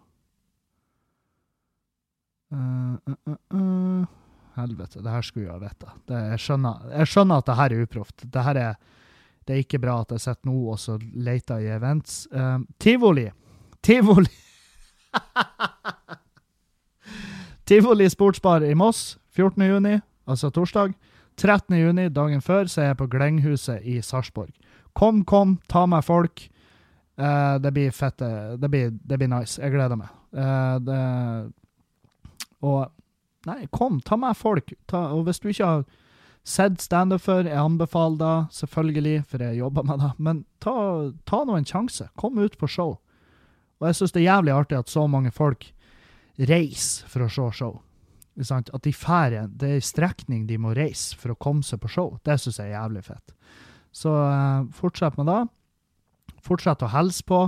Uh, uh, uh, Helvete, det her skulle jeg ha vite. Jeg, jeg skjønner at det her er uproft. Det her er, det er ikke bra at jeg sitter nå og så leter i events. tivoli Tivoli *laughs* Tivoli Sportsbar i Moss 14. juni, altså torsdag. 13. juni, dagen før, så er jeg på Glenghuset i Sarpsborg. Kom, kom, ta med folk. Uh, det blir fette. Det blir, det blir, nice. Jeg gleder meg. Uh, det, og Nei, kom, ta med folk. Ta, og hvis du ikke har sett standup før. Jeg anbefaler det, selvfølgelig, for jeg jobber med det. Men ta, ta nå en sjanse. Kom ut på show. Og jeg syns det er jævlig artig at så mange folk reiser for å se show. At de færre, Det er en strekning de må reise for å komme seg på show. Det syns jeg er jævlig fett. Så uh, fortsett med det. Fortsett å hilse på.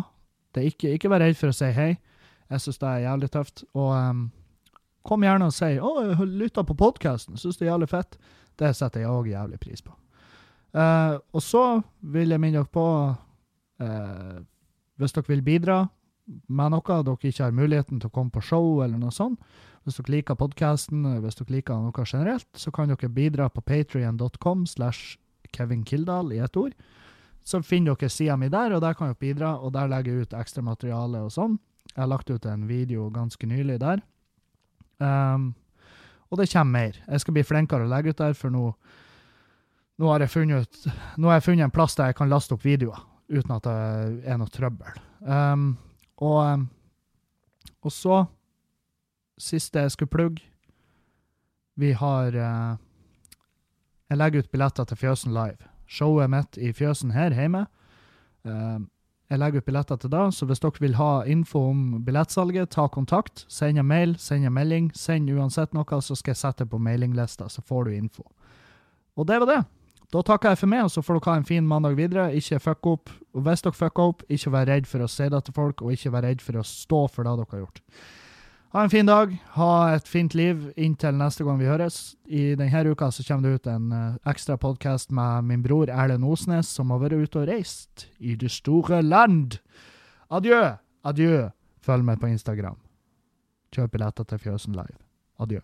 Ikke, ikke, vær redd for å si hei. Jeg syns det er jævlig tøft. Og um, kom gjerne og si 'Å, jeg lytta på podkasten. Syns det er jævlig fett'. Det setter jeg òg jævlig pris på. Uh, og så vil jeg minne dere på uh, Hvis dere vil bidra med noe, dere ikke har muligheten til å komme på show eller noe sånt, hvis dere liker podkasten, hvis dere liker noe generelt, så kan dere bidra på patrion.com slash Kevin Kildahl i ett ord. Så finner dere sida mi der, og der kan dere bidra, og der legger jeg ut ekstra materiale og sånn. Jeg har lagt ut en video ganske nylig der. Um, og det kommer mer. Jeg skal bli flinkere å legge ut der, for nå, nå, har, jeg funnet, nå har jeg funnet en plass der jeg kan laste opp videoer uten at det er noe trøbbel. Um, og, og så siste jeg skulle plugge Vi har uh, Jeg legger ut billetter til Fjøsen Live. Showet mitt i Fjøsen her hjemme. Uh, jeg legger ut billetter til deg, så hvis dere vil ha info om billettsalget, ta kontakt. Send en mail, send en melding. Send uansett noe, så skal jeg sette på mailinglista, så får du info. Og det var det. Da takker jeg for meg, og så får dere ha en fin mandag videre. Ikke fuck opp. Og hvis dere fucker opp, ikke vær redd for å si det til folk, og ikke vær redd for å stå for det dere har gjort. Ha en fin dag. Ha et fint liv inntil neste gang vi høres. I denne uka så kommer det ut en uh, ekstra podkast med min bror Erlend Osnes, som har vært ute og reist i det store land. Adjø. Adjø. Følg med på Instagram. Kjøp billetter til Fjøsen Live. Adjø.